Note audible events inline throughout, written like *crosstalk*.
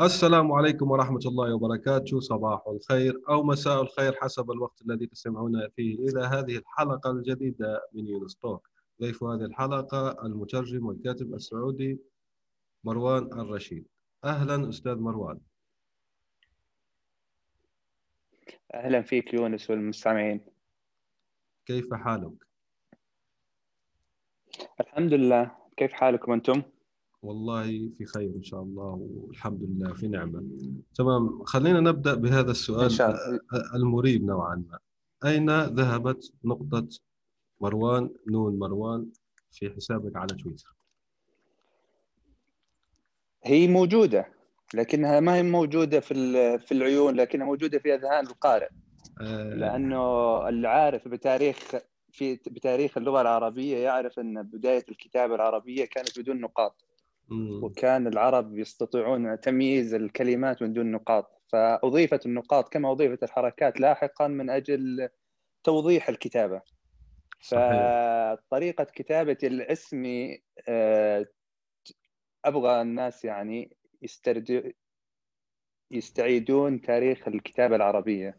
السلام عليكم ورحمة الله وبركاته. صباح الخير أو مساء الخير حسب الوقت الذي تستمعون فيه إلى هذه الحلقة الجديدة من يونستوك ضيف هذه الحلقة المترجم والكاتب السعودي مروان الرشيد. أهلا أستاذ مروان. أهلا فيك يونس والمستمعين. كيف حالك؟ الحمد لله. كيف حالكم أنتم؟ والله في خير إن شاء الله والحمد لله في نعمة. تمام خلينا نبدأ بهذا السؤال إن شاء الله. المريب نوعا ما. أين ذهبت نقطة مروان نون مروان في حسابك على تويتر؟ هي موجودة لكنها ما هي موجودة في في العيون لكنها موجودة في أذهان القارئ. آه. لأنه العارف بتاريخ في بتاريخ اللغة العربية يعرف إن بداية الكتابة العربية كانت بدون نقاط. وكان العرب يستطيعون تمييز الكلمات من دون نقاط فأضيفت النقاط كما أضيفت الحركات لاحقا من أجل توضيح الكتابة. فطريقة كتابة الاسم آه، أبغى الناس يعني يستعيدون تاريخ الكتابة العربية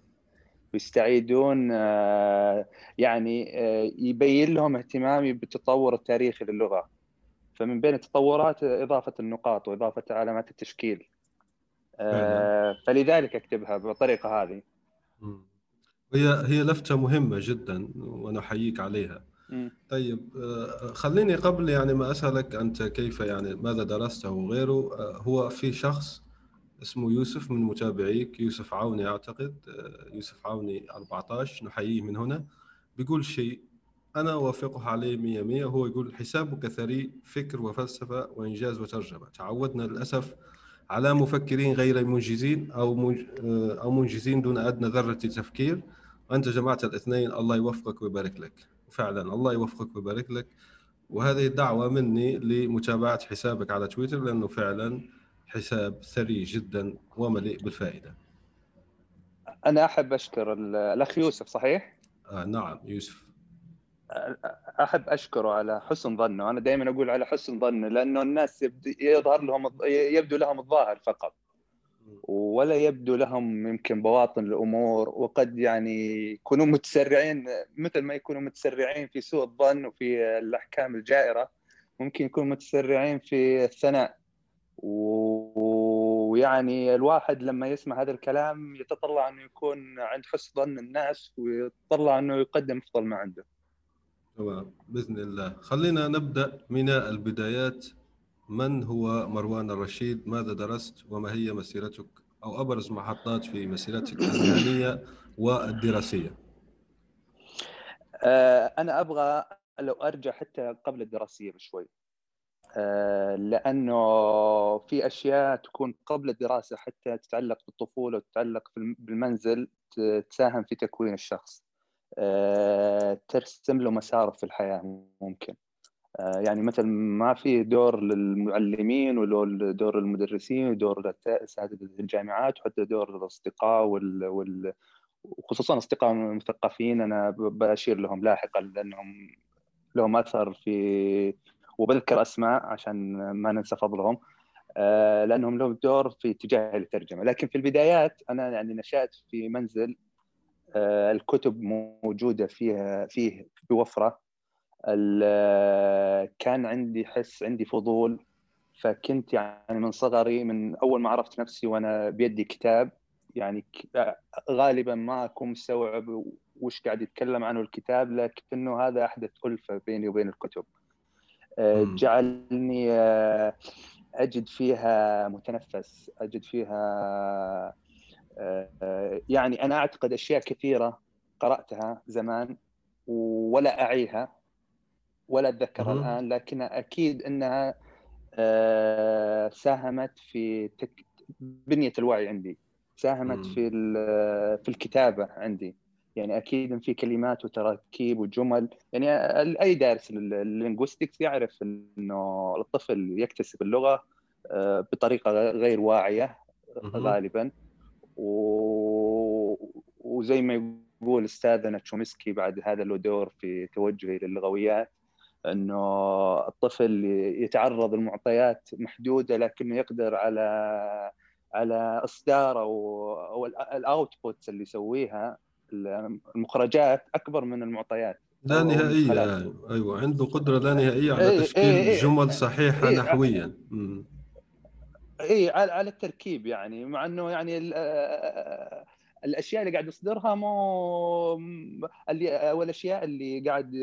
ويستعيدون آه، يعني آه، يبين لهم اهتمامي بالتطور التاريخي للغة. فمن بين التطورات إضافة النقاط وإضافة علامات التشكيل. آه فلذلك أكتبها بالطريقة هذه. هي هي لفتة مهمة جدا وأنا أحييك عليها. طيب آه، خليني قبل يعني ما أسألك أنت كيف يعني ماذا درست وغيره آه، هو في شخص اسمه يوسف من متابعيك يوسف عوني أعتقد آه، يوسف عوني 14 نحييه من هنا. بيقول شيء أنا أوافقه عليه مية مية. هو يقول حسابك ثري فكر وفلسفة وإنجاز وترجمة. تعودنا للأسف على مفكرين غير منجزين أو أو منجزين دون أدنى ذرة تفكير وأنت جمعت الاثنين الله يوفقك ويبارك لك. فعلا الله يوفقك ويبارك لك. وهذه دعوة مني لمتابعة حسابك على تويتر لأنه فعلا حساب ثري جدا ومليء بالفائدة. أنا أحب أشكر الأخ يوسف صحيح؟ آه نعم يوسف. أحب أشكره على حسن ظنه. أنا دائما أقول على حسن ظنه لأنه الناس يظهر لهم يبدو لهم الظاهر فقط. ولا يبدو لهم يمكن بواطن الأمور وقد يعني يكونوا متسرعين مثل ما يكونوا متسرعين في سوء الظن وفي الأحكام الجائرة ممكن يكونوا متسرعين في الثناء. ويعني الواحد لما يسمع هذا الكلام يتطلع أنه يكون عند حسن ظن الناس ويتطلع أنه يقدم أفضل ما عنده. تمام. بإذن الله. خلينا نبدأ من البدايات. من هو مروان الرشيد؟ ماذا درست؟ وما هي مسيرتك؟ أو أبرز محطات في مسيرتك المهنية والدراسية؟ آه، أنا أبغى لو أرجع حتى قبل الدراسية بشوي. آه، لأنه في أشياء تكون قبل الدراسة حتى تتعلق بالطفولة وتتعلق بالمنزل تساهم في تكوين الشخص. ترسم له مسار في الحياة ممكن. آه، يعني مثل ما في دور للمعلمين ودور المدرسين ودور اساتذه الجامعات وحتى دور الأصدقاء وال, وال... وخصوصا أصدقاء مثقفين أنا بشير لهم لاحقا لأنهم لهم أثر في وبذكر أسماء عشان ما ننسى فضلهم. آه، لأنهم لهم دور في اتجاه الترجمة. لكن في البدايات أنا يعني نشأت في منزل آه، الكتب موجودة فيها فيه بوفره كان عندي حس عندي فضول فكنت يعني من صغري من أول ما عرفت نفسي وأنا بيدي كتاب يعني غالبا ما أكون مستوعب وش قاعد يتكلم عنه الكتاب لكنه هذا أحدث ألفة بيني وبين الكتب. آه، جعلني آه، أجد فيها متنفس أجد فيها يعني أنا أعتقد أشياء كثيرة قرأتها زمان ولا أعيها ولا أتذكرها الآن لكن أكيد إنها آه، ساهمت في تك... بنية الوعي عندي ساهمت في في الكتابة عندي. يعني أكيد في كلمات وتراكيب وجمل يعني أي دارس اللينغويستكس يعرف إنه الطفل يكتسب اللغة آه، بطريقة غير واعية غالبا. و... وزي ما يقول أستاذنا تشومسكي بعد هذا له دور في توجهه للغويات إنه الطفل يتعرض لمعطيات محدودة لكنه يقدر على على اصدار أو أو الاوتبوتس اللي يسويها المخرجات أكبر من المعطيات. لا نهائيه أيوه عنده قدرة لا نهائية على إيه، تشكيل إيه إيه. جمل صحيحة نحويا. إي على التركيب يعني مع إنه يعني الأشياء اللي قاعد يصدرها مو اللي أو الأشياء اللي قاعد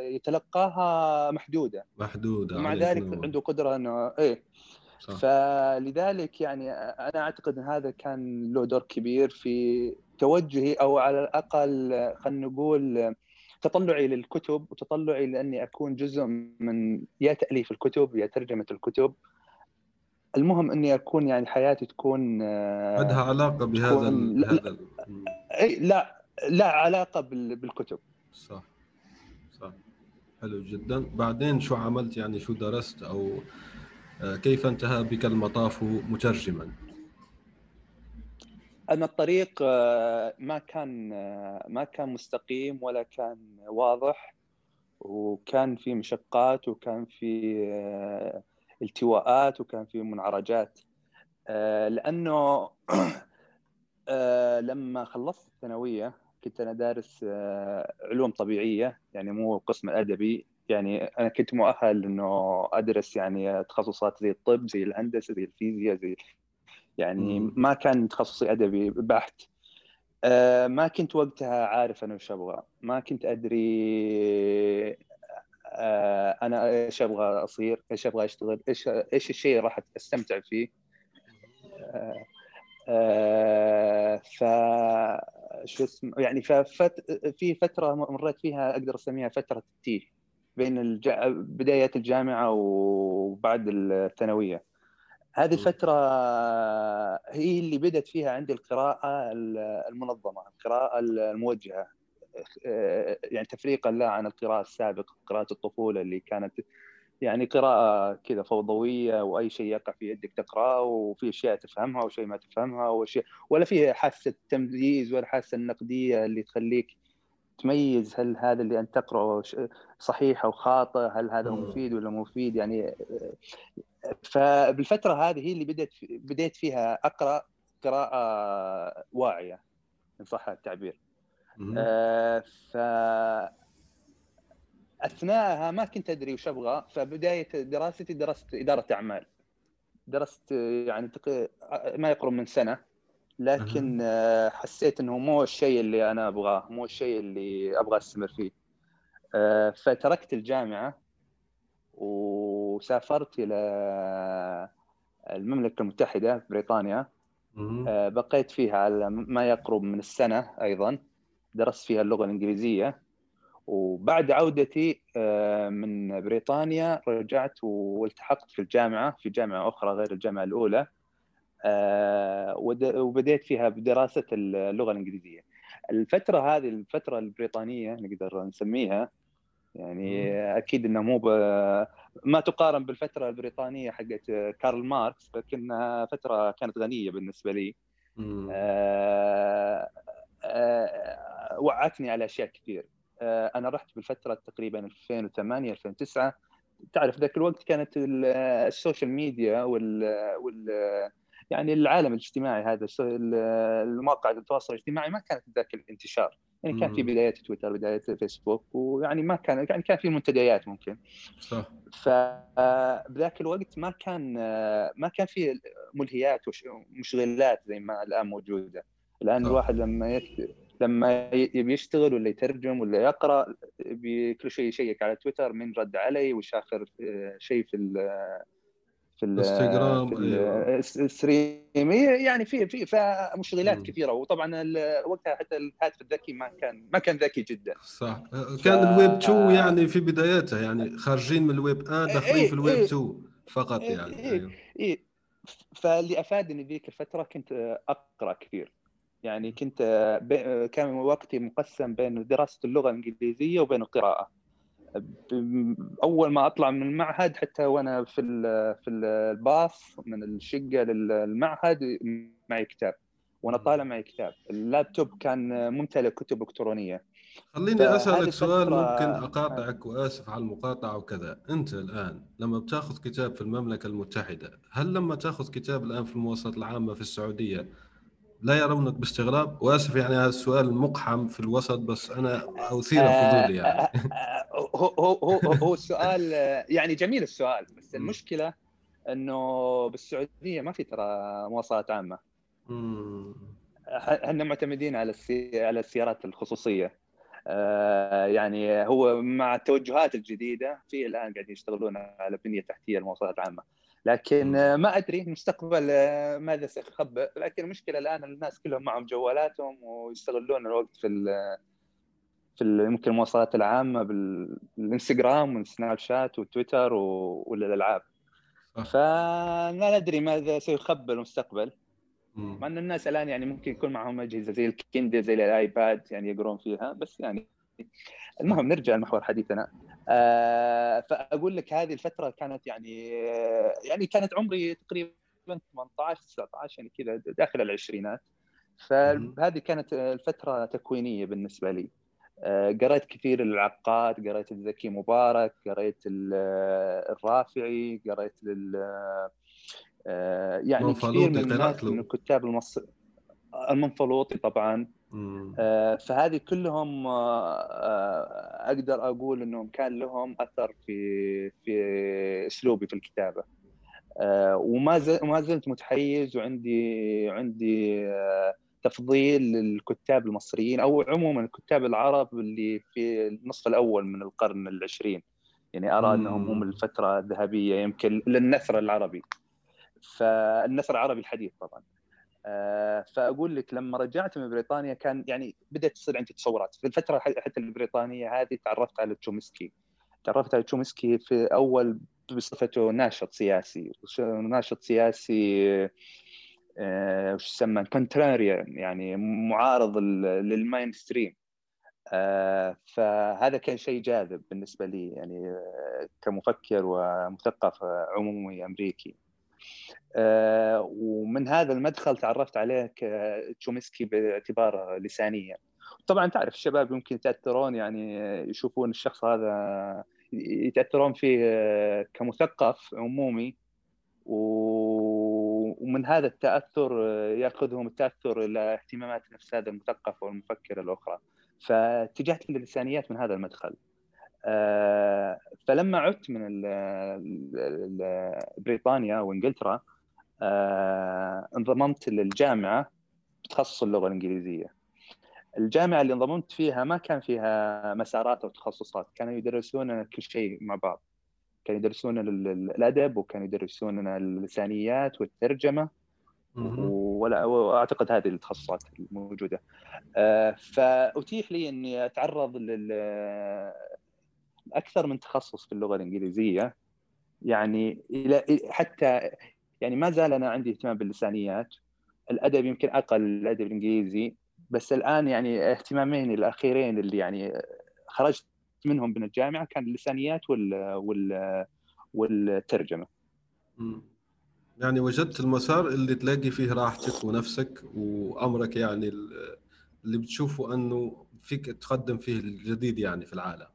يتلقاها محدودة محدودة مع ذلك نور. عنده قدرة انه إيه صح. فلذلك يعني أنا أعتقد إن هذا كان له دور كبير في توجهي أو على الأقل خلينا نقول تطلعي للكتب وتطلعي لأني أكون جزء من يا تأليف الكتب يا ترجمة الكتب المهم إني أكون يعني حياتي تكون آه، عندها علاقة بهذا لا, إي لا لا علاقة بالكتب. صح صح. حلو جدا. بعدين شو عملت؟ يعني شو درست؟ أو آه، كيف انتهى بك المطاف مترجما؟ أنا الطريق آه، ما كان ما كان مستقيم ولا كان واضح وكان في مشقات وكان في التواءات وكان في منعرجات. آه، لأنه *clears throat* آه، لما خلصت الثانوية كنت أنا دارس آه، علوم طبيعية يعني مو قسم ادبي يعني أنا كنت مؤهل إنه أدرس يعني تخصصات زي الطب زي الهندسة زي الفيزياء زي يعني ما كان تخصصي أدبي بحت. ما كنت وقتها عارف أنا وش أبغى. ما كنت أدري أنا إيش أبغى أصير؟ إيش أبغى أشتغل؟ إيش إيش الشيء اللي راح أستمتع فيه؟ آه، آه، ف شو اسمه؟ يعني ففت... في فترة مريت فيها أقدر أسميها فترة التيه بين الج... بداية الجامعة وبعد الثانوية. هذه الفترة هي اللي بدأت فيها عندي القراءة المنظمة، القراءة الموجهة، آه، يعني تفريقا لا عن القراءة السابقة قراءة الطفولة اللي كانت يعني قراءة كذا فوضوية وأي شيء يقع في يدك تقرأه وفي أشياء تفهمها وشيء ما تفهمها وشيء ولا في حاسة تمييز ولا حاسة النقدية اللي تخليك تميز هل هذا اللي أنت تقرأه صحيح أو خاطئ هل هذا مفيد ولا مفيد؟ يعني آه، فبالفترة هذه هي اللي بدأت بديت فيها أقرأ قراءة واعية إن صح التعبير. آه ف أثناءها ما كنت أدري وش أبغى فبداية دراستي درست إدارة أعمال. درست يعني ما يقرب من سنة لكن أه. حسيت إنه مو الشيء اللي أنا أبغاه مو الشيء اللي أبغى أستمر فيه. أه فتركت الجامعة وسافرت إلى المملكة المتحدة بريطانيا. بقيت فيها على ما يقرب من السنة أيضا. درست فيها اللغة الإنجليزية وبعد عودتي آه، من بريطانيا رجعت والتحقت في الجامعة في جامعة أخرى غير الجامعة الأولى آه، وبديت فيها بدراسة اللغة الإنجليزية. الفترة هذه الفترة البريطانية نقدر نسميها يعني أكيد انها مو ما تقارن بالفترة البريطانية حقت كارل ماركس لكنها فترة كانت غنية بالنسبة لي. آه وعتني على أشياء كثير. آه، أنا رحت بالفترة تقريبا 2008 2009 تعرف ذاك الوقت كانت ال social media وال, وال يعني العالم الاجتماعي هذا المواقع التواصل الاجتماعي ما كانت ذاك الانتشار. يعني كان في بدايات تويتر بدايات فيسبوك ويعني ما كان يعني كان في منتديات ممكن. صح. فبذاك الوقت ما كان ما كان في ملهيات ومشغلات زي ما الآن موجودة. الان صح. الواحد لما يكتب لما يبي يشتغل ولا يترجم ولا يقرأ كل شيء يشيك على تويتر من رد علي وش آخر آه، شيء في ال في الانستغرام الستريم يعني في في مشغلات كثيرة. وطبعا وقتها حتى الهاتف الذكي ما كان ما كان ذكي جدا. صح. كان ف... الويب 2 يعني في بداياته يعني خارجين من الويب 1 داخلين في الويب 2 فقط إيه، يعني إيه أيوه. إيه. فاللي أفادني ذيك الفترة كنت أقرأ كثير. يعني كنت كان وقتي مقسم بين دراسة اللغة الإنجليزية وبين القراءة. أول ما أطلع من المعهد حتى وأنا في في الباص من الشقة للمعهد معي كتاب وأنا طالع معي كتاب. اللابتوب كان ممتلئ كتب إلكترونية. خليني أسألك سؤال ممكن أقاطعك وأسف على المقاطعة وكذا. أنت الآن لما بتاخذ كتاب في المملكة المتحدة هل لما تاخذ كتاب الآن في المواصلات العامة في السعودية لا يرونك باستغراب. وآسف يعني هذا السؤال مقحم في الوسط بس أنا أثير فضولي يعني. هو هو هو هو السؤال يعني جميل السؤال بس المشكلة إنه بالسعودية ما في ترى مواصلات عامة. إحنا معتمدين على على السيارات الخصوصية. آه، يعني هو مع التوجهات الجديدة في الآن قاعدين يشتغلون على بنية تحتية المواصلات العامه لكن ما أدري المستقبل آه، ماذا سيخبئ. لكن المشكلة الآن الناس كلهم معهم جوالاتهم ويستغلون الوقت في في يمكن المواصلات العامة بالانستغرام والسناب شات وتويتر والألعاب. فلا ندري ماذا سيخبئ المستقبل. مع أن الناس الآن يعني ممكن يكون معهم أجهزة زي الكندل زي الآيباد يعني يقرون فيها بس يعني المهم نرجع لمحور حديثنا. فأقول لك هذه الفترة كانت يعني يعني كانت عمري تقريبا 18 19 يعني كذا داخل العشرينات. فهذه كانت الفترة تكوينية بالنسبة لي. آه قريت كثير العقاد قريت الزكي مبارك قريت الرافعي قريت آه، يعني كثير من الناس من الكتاب المصري المنفلوطي طبعا. آه فهذه كلهم آه, آه، أقدر أقول إنهم كان لهم أثر في في أسلوبي في الكتابة. آه وما وما زلت متحيز وعندي عندي آه تفضيل للكتاب المصريين أو عموما الكتاب العرب اللي في النصف الأول من القرن العشرين. يعني أرى أنهم هم الفترة الذهبية يمكن للنثر العربي. فالنثر العربي الحديث طبعا. آه، فأقول لك لما رجعت من بريطانيا كان يعني بدأت تصير عندي تصورات. في الفترة حتى البريطانية هذه تعرفت على تشومسكي. تعرفت على تشومسكي في أول بصفته ناشط سياسي. ناشط سياسي آه، وش يسمى؟ contrarian يعني معارض لل mainstream آه، فهذا كان شيء جاذب بالنسبة لي يعني كمفكر ومثقف عمومي أمريكي. آه، ومن هذا المدخل تعرفت عليه تشومسكي باعتباره لسانيا طبعا تعرف الشباب يمكن يتأثرون يعني يشوفون الشخص هذا يتأثرون فيه كمثقف عمومي ومن هذا التأثر يأخذهم التأثر إلى اهتمامات نفس هذا المثقف أو المفكر الأخرى. فاتجهت للسانيات من هذا المدخل. آه، فلما عدت من بريطانيا وانجلترا آه، انضممت للجامعة بتخصص اللغة الإنجليزية. الجامعة اللي انضممت فيها ما كان فيها مسارات أو تخصصات كانوا يدرسون كل شيء مع بعض. كانوا يدرسون الأدب وكانوا يدرسون اللسانيات والترجمة ولا وأعتقد هذه التخصصات الموجودة. آه، فأتيح لي إني أتعرض لل أكثر من تخصص في اللغة الإنجليزية يعني إلى حتى يعني ما زال أنا عندي اهتمام باللسانيات الأدب يمكن أقل الأدب الإنجليزي بس الآن يعني اهتمامين الأخيرين اللي يعني خرجت منهم من الجامعة كان اللسانيات وال وال والترجمة. يعني وجدت المسار اللي تلاقي فيه راحتك ونفسك وأمرك يعني اللي بتشوفه أنه فيك تقدم فيه الجديد يعني في العالم.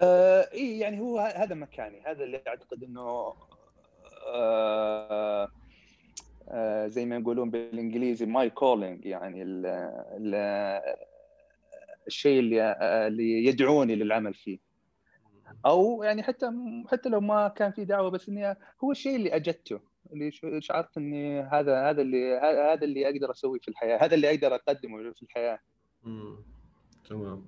آه اي يعني هو هذا مكاني. هذا اللي أعتقد إنه آه آه زي ما يقولون بالإنجليزي my calling يعني ال ال الشيء اللي اللي يدعوني للعمل فيه. أو يعني حتى حتى لو ما كان في دعوة بس إني هو الشيء اللي أجدته اللي شعرت إني هذا هذا اللي هذا اللي أقدر أسويه في الحياة هذا اللي أقدر أقدمه في الحياة. تمام. آه، آه،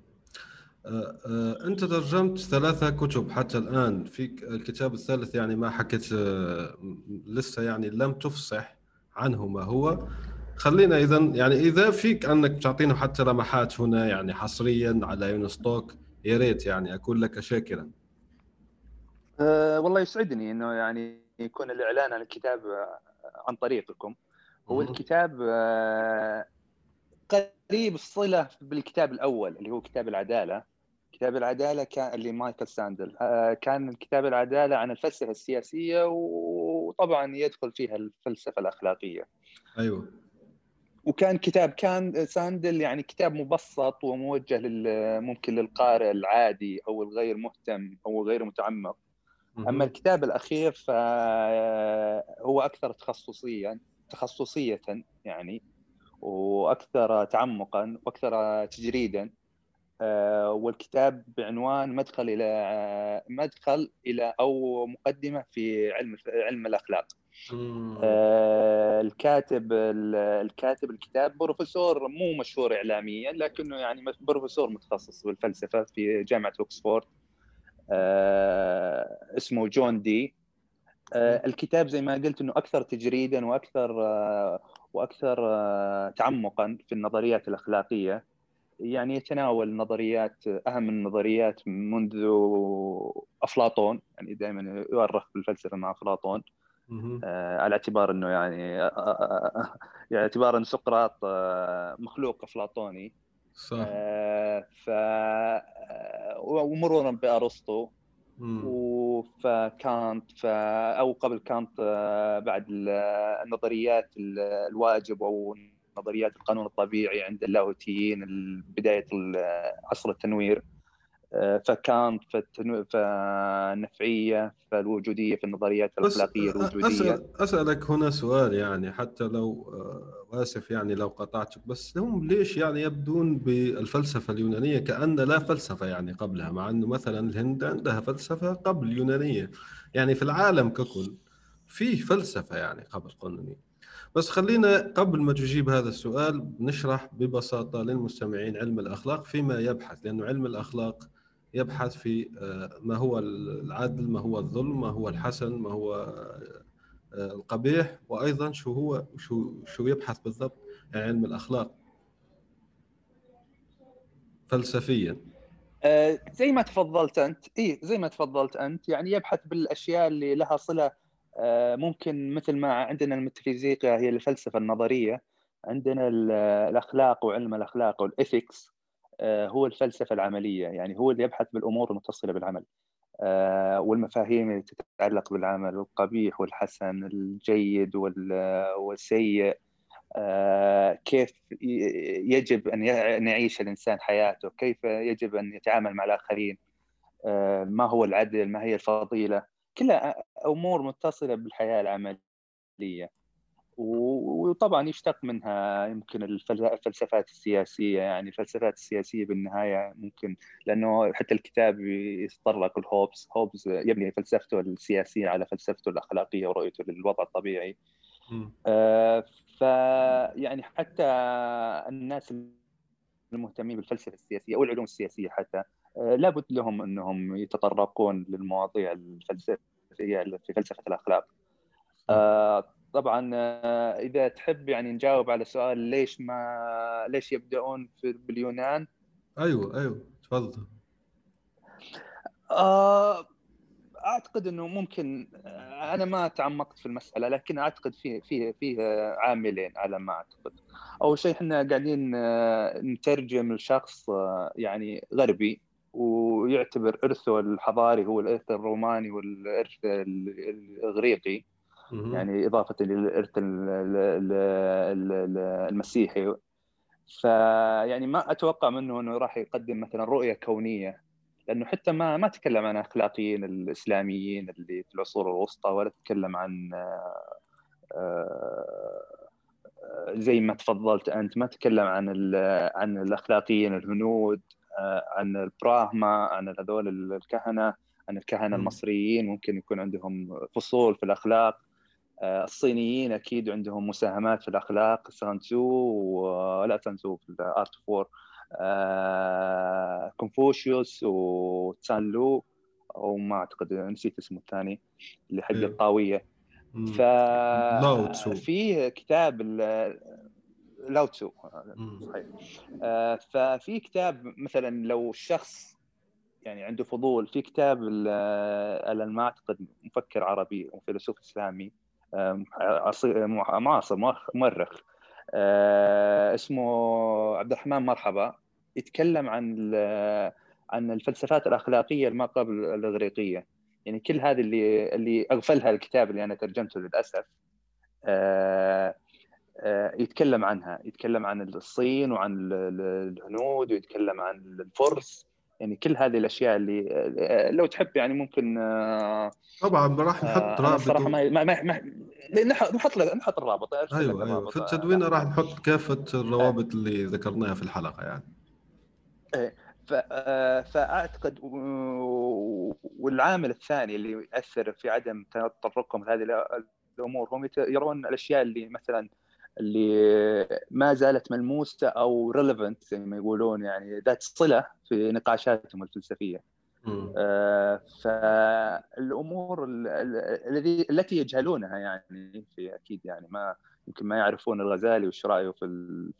أنت ترجمت ثلاثة كتب حتى الآن. في الكتاب الثالث يعني ما حكيت آه، لسه يعني لم تفصح عنه ما هو. خلينا اذا يعني إذا فيك أنك تعطينا حتى لمحات هنا يعني حصريا على يونستوك يا ريت يعني اكون لك شاكرا. أه والله يسعدني إنه يعني يكون الإعلان عن الكتاب عن طريقكم. هو الكتاب أه قريب الصلة بالكتاب الأول اللي هو كتاب العدالة. كتاب العدالة كان اللي مايكل ساندل. أه كان كتاب العدالة عن الفلسفة السياسية وطبعا يدخل فيها الفلسفة الأخلاقية. أيوه. وكان كتاب كان ساندل يعني كتاب مبسط وموجه ممكن للقارئ العادي أو الغير مهتم أو غير متعمق. أما الكتاب الأخير فهو أكثر تخصصيا تخصصية يعني وأكثر تعمقا وأكثر تجريدا. والكتاب بعنوان مدخل إلى مدخل إلى أو مقدمة في علم علم الأخلاق. آه الكاتب الكاتب الكتاب بروفيسور مو مشهور اعلاميا لكنه يعني بروفيسور متخصص بالفلسفة في جامعة اوكسفورد آه اسمه جون دي. آه الكتاب زي ما قلت إنه أكثر تجريدا وأكثر آه وأكثر آه تعمقا في النظريات الأخلاقية. يعني يتناول نظريات أهم النظريات منذ أفلاطون يعني دائما يؤرخ بالفلسفة مع أفلاطون. آه على اعتبار إنه يعني آه آه يعني اعتبار إن سقراط مخلوق أفلاطوني. صح. ف ومرورا بأرسطو. فكانت ف أو قبل كانت بعد النظريات الواجب أو نظريات القانون الطبيعي عند اللاهوتيين بداية عصر التنوير. فكانت فالنفعيه فالوجودية في النظريات الأخلاقية الوجودية. أسأل أسألك هنا سؤال يعني حتى لو آسف يعني لو قطعتك بس هم ليش يعني يبدون بالفلسفة اليونانية كأن لا فلسفة يعني قبلها مع إنه مثلا الهند عندها فلسفة قبل اليونانية؟ يعني في العالم ككل في فلسفة يعني قبل قانونية. بس خلينا قبل ما تجيب هذا السؤال نشرح ببساطة للمستمعين علم الأخلاق فيما يبحث لأنه علم الأخلاق يبحث في ما هو العدل ما هو الظلم ما هو الحسن ما هو القبيح وأيضا شو هو شو شو يبحث بالضبط علم الأخلاق فلسفيا. آه زي ما تفضلت أنت اي زي ما تفضلت أنت يعني يبحث بالأشياء اللي لها آه ممكن مثل ما عندنا الميتافيزيقا هي الفلسفة النظرية عندنا الأخلاق وعلم الأخلاق والاثكس هو الفلسفة العملية يعني هو اللي يبحث بالأمور المتصلة بالعمل. والمفاهيم اللي تتعلق بالعمل القبيح والحسن الجيد والسيء. كيف يجب أن يعيش الإنسان حياته؟ كيف يجب أن يتعامل مع الآخرين؟ ما هو العدل؟ ما هي الفضيلة؟ كلها أمور متصلة بالحياة العملية. وطبعا يشتق منها يمكن الفلسفات السياسية يعني الفلسفات السياسية بالنهاية ممكن لأنه حتى الكتاب يتطرق لهوبز هوبز يبني فلسفته السياسية على فلسفته الأخلاقية ورؤيته للوضع الطبيعي. آه فيعني حتى الناس المهتمين بالفلسفة السياسية أو العلوم السياسية حتى لابد لهم انهم يتطرقون للمواضيع الفلسفية في فلسفة الأخلاق. آه طبعا إذا تحب يعني نجاوب على سؤال ليش ما ليش يبدأون في باليونان أيوه أيوه تفضل. آه أعتقد إنه ممكن أنا ما تعمقت في المسألة لكن أعتقد فيه فيه فيه عاملين على ما أعتقد. أول شيء إحنا قاعدين نترجم لشخص يعني غربي. ويعتبر إرثه الحضاري هو الإرث الروماني والإرث الإغريقي. يعني إضافة للإرث المسيحي. فيعني ما أتوقع منه إنه راح يقدم مثلا رؤية كونية لأنه حتى ما ما تكلم عن أخلاقيين الإسلاميين اللي في العصور الوسطى ولا تكلم عن زي ما تفضلت أنت ما تكلم عن عن الأخلاقيين الهنود. عن البراهما عن هذول الكهنة عن الكهنة المصريين. ممكن يكون عندهم فصول في الأخلاق. الصينيين أكيد عندهم مساهمات في الأخلاق. سانتزو ولا سانتزو في ال Art of War. كونفوشيوس وتسان لو وما أعتقد نسيت اسمه الثاني اللي حق الطاويه ف في كتاب لاوتسو صحيح. ففي كتاب مثلا لو الشخص يعني عنده فضول في كتاب الان ما اعتقد مفكر عربي وفيلسوف إسلامي معاصر مؤرخ آه، اسمه عبد الرحمن مرحبا. يتكلم عن عن الفلسفات الأخلاقية ما قبل الإغريقية. يعني كل هذه اللي اللي أغفلها الكتاب اللي أنا ترجمته للأسف آه، آه، يتكلم عنها يتكلم عن الصين وعن الهنود ويتكلم عن الفرس. يعني كل هذه الأشياء اللي آه، لو تحب يعني ممكن طبعا راح نحط رابط صراحة ما ما, ما نحط نحط الرابط أيوه أيوه. في التدوين راح نحط كافة الروابط اللي ذكرناها في الحلقة يعني. إيه فأعتقد والعامل الثاني اللي يؤثر في عدم تطرقهم لهذه الأمور هم يرون الأشياء اللي مثلا اللي ما زالت ملموسة أو ريليفنت زي ما يقولون يعني ذات صلة في نقاشاتهم الفلسفية. آه فالأمور الذي التي يجهلونها يعني في أكيد يعني ما يمكن ما يعرفون الغزالي وش رأيه في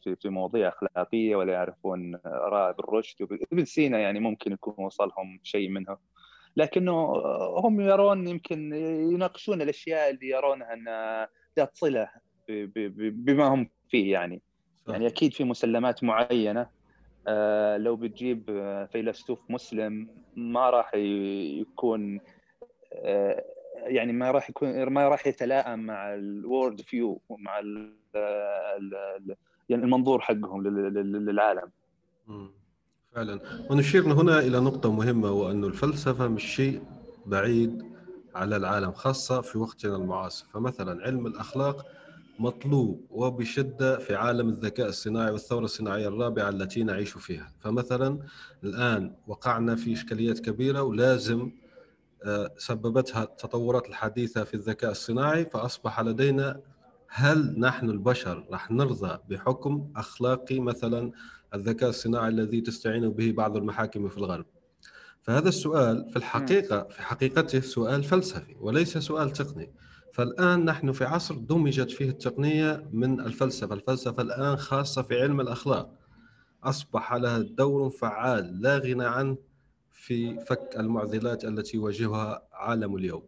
في في مواضيع أخلاقية ولا يعرفون آراء ابن رشد ابن سينا يعني ممكن يكون وصلهم شيء منه. لكنه هم يرون يمكن يناقشون الأشياء اللي يرونها إنها ذات صلة. بما هم فيه يعني صح. يعني أكيد في مسلمات معينة آه لو بتجيب فيلسوف مسلم ما راح يكون آه يعني ما راح يكون ما راح يتلائم مع الورد فيو ال ال يعني المنظور حقهم للعالم. فعلا ونشير هنا إلى نقطة مهمة وأن الفلسفة مش شيء بعيد على العالم خاصة في وقتنا المعاصر فمثلا علم الأخلاق مطلوب وبشدة في عالم الذكاء الصناعي والثورة الصناعية الرابعة التي نعيش فيها. فمثلا الآن وقعنا في إشكاليات كبيرة ولازم آه، سببتها التطورات الحديثة في الذكاء الصناعي فأصبح لدينا هل نحن البشر راح نرضى بحكم أخلاقي مثلا الذكاء الصناعي الذي تستعين به بعض المحاكم في الغرب؟ فهذا السؤال في الحقيقة في حقيقته سؤال فلسفي وليس سؤال تقني. فالآن نحن في عصر دمجت فيه التقنية من الفلسفة الفلسفة الآن خاصة في علم الأخلاق. أصبح لها دور فعال لا غنى عنه في فك المعضلات التي يواجهها عالم اليوم.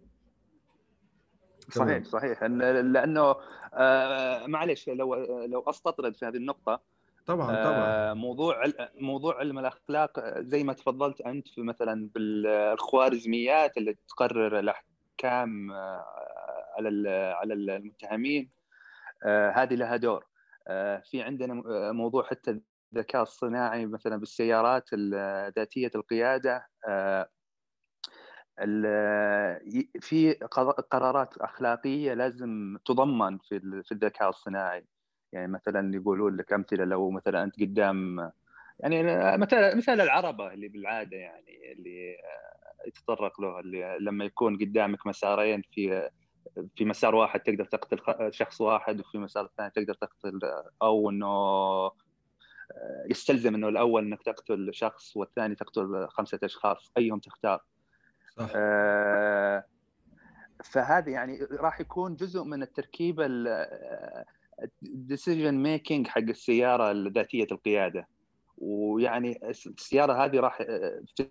صحيح صحيح. لأنه آه معلش لو لو أستطرد في هذه النقطة طبعا طبعا. آه، موضوع موضوع علم الأخلاق زي ما تفضلت أنت في مثلا بالخوارزميات اللي تقرر الأحكام آه، على على المتهمين. آه، هذه لها دور. في عندنا موضوع حتى الذكاء الصناعي مثلا بالسيارات ذاتية القيادة. في قرارات أخلاقية لازم تضمن في الذكاء الصناعي. يعني مثلا يقولون لك أمثلة لو مثلا أنت قدام يعني مثلا مثال العربة اللي بالعادة يعني اللي يتطرق له اللي لما يكون قدامك مسارين في في مسار واحد تقدر تقتل شخص واحد وفي مسار ثاني تقدر تقتل أو إنه يستلزم إنه الأول إنك تقتل شخص والثاني تقتل خمسة أشخاص أيهم تختار صح. آه فهذا يعني راح يكون جزء من التركيبه ال decision making حق السيارة ذاتيه القيادة ويعني السيارة هذه راح في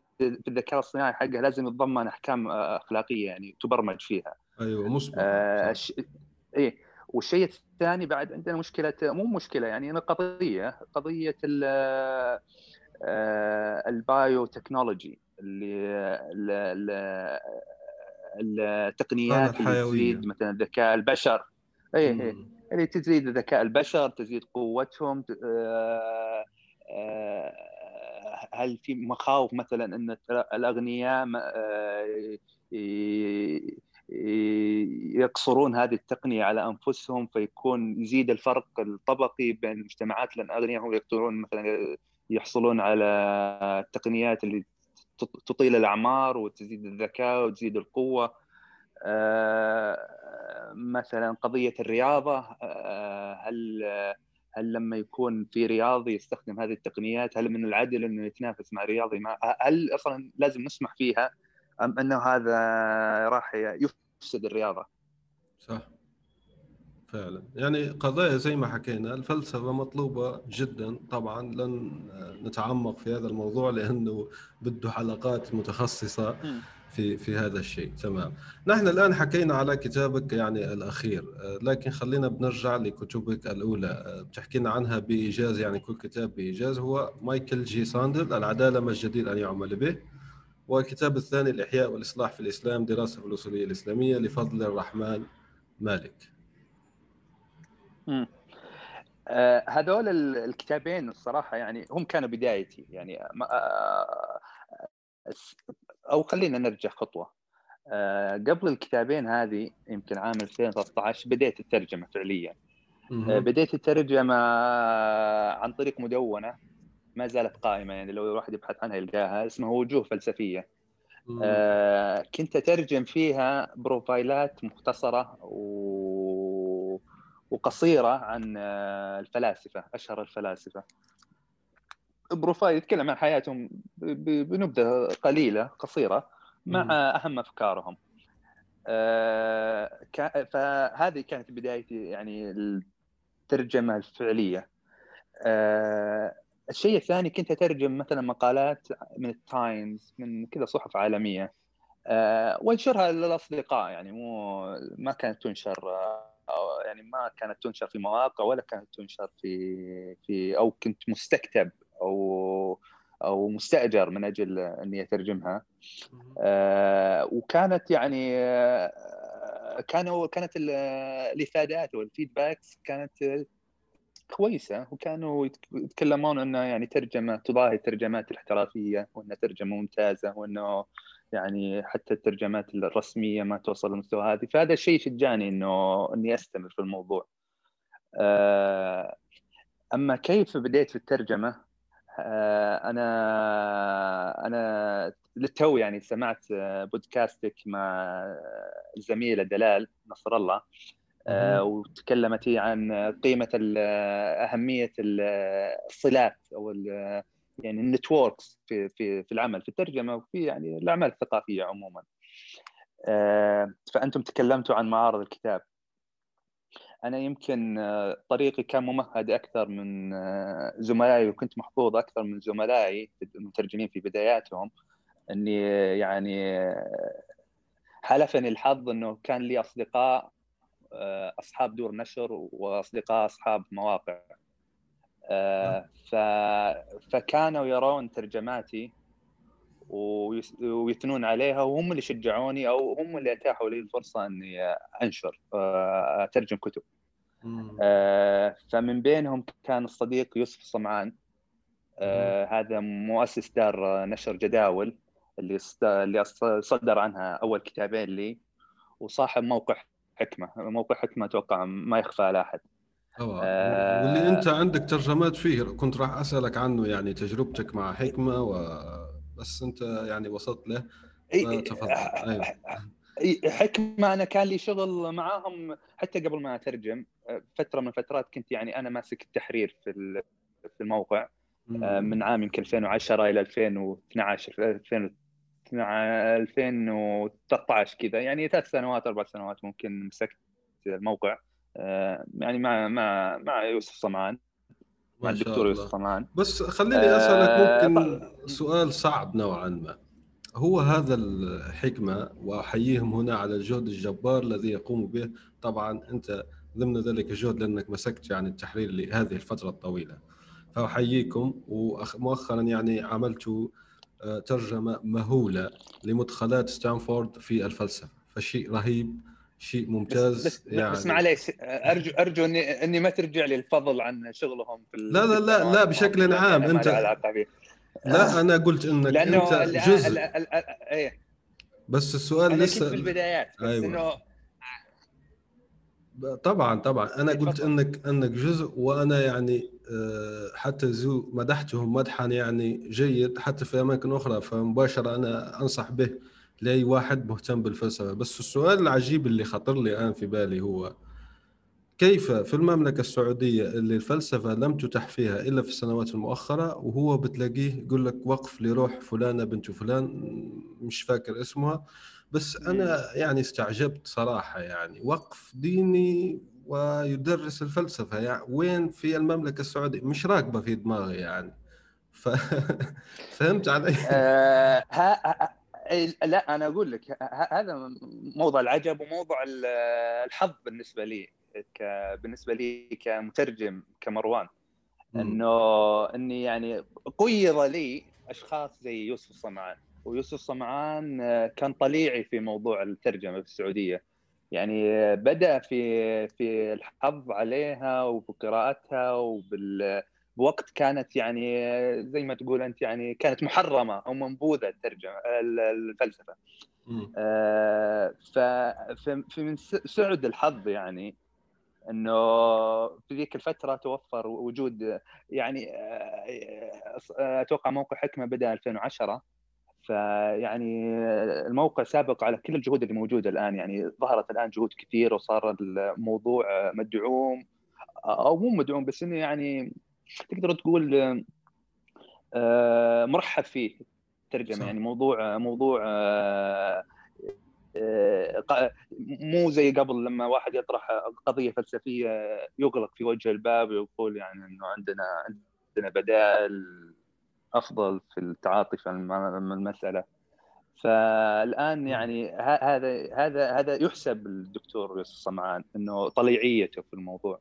الذكاء الصناعي حقها لازم يتضمن أحكام أخلاقية يعني تبرمج فيها. أيوه مسبق آه ش... إيه. والشيء الثاني بعد عندنا مشكلة مو مشكلة يعني قضية قضية ال آه، ال biotechnology اللي التقنيات اللي تزيد مثلا ذكاء البشر. اي اي اللي تزيد ذكاء البشر تزيد قوتهم آه، آه، هل في مخاوف مثلا أن الأغنياء آه، يقصرون هذه التقنية على أنفسهم فيكون يزيد الفرق الطبقي بين المجتمعات لأن الاغنياء هم يقدرون مثلا يحصلون على التقنيات اللي تطيل الأعمار وتزيد الذكاء وتزيد القوة. مثلا قضية الرياضة آه، هل هل لما يكون في رياضي يستخدم هذه التقنيات هل من العدل إنه يتنافس مع رياضي؟ ما هل أصلا لازم نسمح فيها أم إنه هذا راح يفسد الرياضة؟ صح. فعلا. يعني قضايا زي ما حكينا الفلسفة مطلوبة جدا. طبعا لن نتعمق في هذا الموضوع لأنه بده حلقات متخصصة. في في هذا الشيء. تمام. نحن الآن حكينا على كتابك يعني الأخير لكن خلينا بنرجع لكتبك الأولى. بتحكينا عنها بإيجاز يعني كل كتاب بإيجاز. هو مايكل جي ساندل العدالة ما الجدير أن يعمل به. والكتاب الثاني الإحياء والإصلاح في الإسلام دراسة في الأصولية الإسلامية لفضل الرحمن مالك. آه هذول الكتابين الصراحة يعني هم كانوا بدايتي. يعني آه أو خلينا نرجع خطوة. آه قبل الكتابين هذه يمكن عام 2013 بديت الترجمة فعليا. آه بديت الترجمة عن طريق مدونة ما زالت قائمة يعني لو الواحد يبحث عنها يلقاها اسمها وجوه فلسفية. آه كنت أترجم فيها بروفايلات مختصرة و... وقصيرة عن آه، الفلاسفة أشهر الفلاسفة. profile يتكلم عن حياتهم بنبذة قليلة قصيرة مع أهم أفكارهم. آه فهذه كانت بدايتي يعني الترجمة الفعلية. آه الشيء الثاني كنت أترجم مثلا مقالات من التايمز من كذا صحف عالمية. أه وأنشرها للأصدقاء يعني مو ما كانت تنشر أو يعني ما كانت تنشر في مواقع ولا كانت تنشر في في أو كنت مستكتب. أو أو مستأجر من أجل اني اترجمها أه وكانت يعني آه، كانوا كانت الإفادات والفيدباكس كانت كويسة وكانوا يتكلمون إنه يعني ترجمة تضاهي الترجمات الاحترافية وانها ترجمة ممتازة وإنه يعني حتى الترجمات الرسمية ما توصل للمستوى هذه فهذا الشيء شجعني إنه إني أستمر في الموضوع. آه، أما كيف بديت في الترجمة؟ آه، أنا أنا للتو يعني سمعت بودكاستك مع الزميله دلال نصر الله آه، وتكلمت هي عن قيمة أهمية الصلات أو يعني النتوركس في في في العمل في الترجمة وفي يعني الأعمال الثقافية عموما. آه، فأنتم تكلمتوا عن معارض الكتاب. أنا يمكن آه، طريقي كان ممهد أكثر من زملائي وكنت محظوظ أكثر من زملائي المترجمين في بداياتهم إني يعني حلفني الحظ إنه كان لي أصدقاء آه، أصحاب دور نشر وأصدقاء أصحاب مواقع. آه، ف... فكانوا يرون ترجماتي ويثنون عليها وهم اللي شجعوني أو هم اللي أتاحوا لي الفرصة إني أنشر آه، اترجم كتب فمن بينهم كان الصديق يوسف صمعان. هذا مؤسس دار نشر جداول اللي اللي صدر عنها أول كتابين لي وصاحب موقع حكمة. موقع حكمة أتوقع ما يخفى على أحد. آه واللي أنت عندك ترجمات فيه كنت راح أسألك عنه يعني تجربتك مع حكمة و بس انت يعني وصلت له. تفضل. أيوه. حكمة أنا كان لي شغل معاهم حتى قبل ما أترجم. فترة من الفترات كنت يعني أنا ماسك التحرير في في الموقع. آه، من عام يمكن 2010 إلى 2012 2013 كذا. يعني ثلاث سنوات أربع سنوات ممكن مسكت الموقع. آه، يعني مع مع مع يوسف صمان مع الدكتور يوسف صمان بس خليني أسألك آه، ممكن سؤال صعب نوعا ما. هو هذا الحكمة وأحييهم هنا على الجهد الجبار الذي يقوم به. طبعا أنت ضمن ذلك الجهد لأنك مسكت يعني التحرير لهذه الفترة الطويلة. فأحييكم ومؤخرا يعني عملت آه، ترجمة مهولة لمدخلات ستانفورد في الفلسفة. فشيء رهيب. شيء ممتاز بس, بس يعني. بس معليش ارجو أرجو اني إني ما ترجع لي الفضل عن شغلهم في لا لا لا لا بشكل عام أنت لا أنا قلت إنك لأنه أنت جزء. إيه. بس السؤال لسه في البدايات بس أيوة. انه طبعا طبعا. أنا قلت انك إنك جزء وأنا يعني آه، حتى زو مدحتهم مدحا يعني جيد حتى في أماكن أخرى فمباشرة أنا أنصح به. لأي واحد مهتم بالفلسفة. بس السؤال العجيب اللي خطر لي الآن في بالي هو كيف في المملكة السعودية اللي الفلسفة لم تتح فيها إلا في السنوات المؤخرة وهو بتلاقيه يقول لك وقف لروح فلانة بنت فلان مش فاكر اسمها. بس أنا يعني استعجبت صراحة يعني. وقف ديني ويدرس الفلسفة يعني. وين في المملكة السعودية؟ مش راكبة في دماغي يعني. ف... *laughs* فهمت علي؟ آه ها... لا أنا أقول لك هذا موضوع العجب وموضوع الحظ بالنسبة لي ك... بالنسبة لي كمترجم كمروان. إنه إني يعني قيض لي أشخاص زي يوسف الصمعان. ويوسف صمعان آه، كان طليعي في موضوع الترجمة في السعودية. يعني آه، بدأ في في الحظ عليها وبقراءتها وبال بوقت كانت يعني آه، زي ما تقول أنت يعني كانت محرمة أو منبوذة الترجمه الفلسفة. ففي من سعد الحظ يعني إنه في ذيك الفترة توفر وجود يعني أتوقع موقع حكمة بدأ 2010 فيعني الموقع سابق على كل الجهود اللي موجودة الآن يعني ظهرت الآن جهود كثيره وصار الموضوع مدعوم أو مو مدعوم بس إنه يعني تقدر تقول آه، مرحب فيه ترجمة يعني موضوع موضوع آه، آه، مو زي قبل لما واحد يطرح قضية فلسفية يغلق في وجه الباب ويقول يعني إنه عندنا عندنا بدائل أفضل في التعاطي في المسألة. فالآن يعني هذا هذا هذا يحسب الدكتور يوسف صمعان إنه طليعيته في الموضوع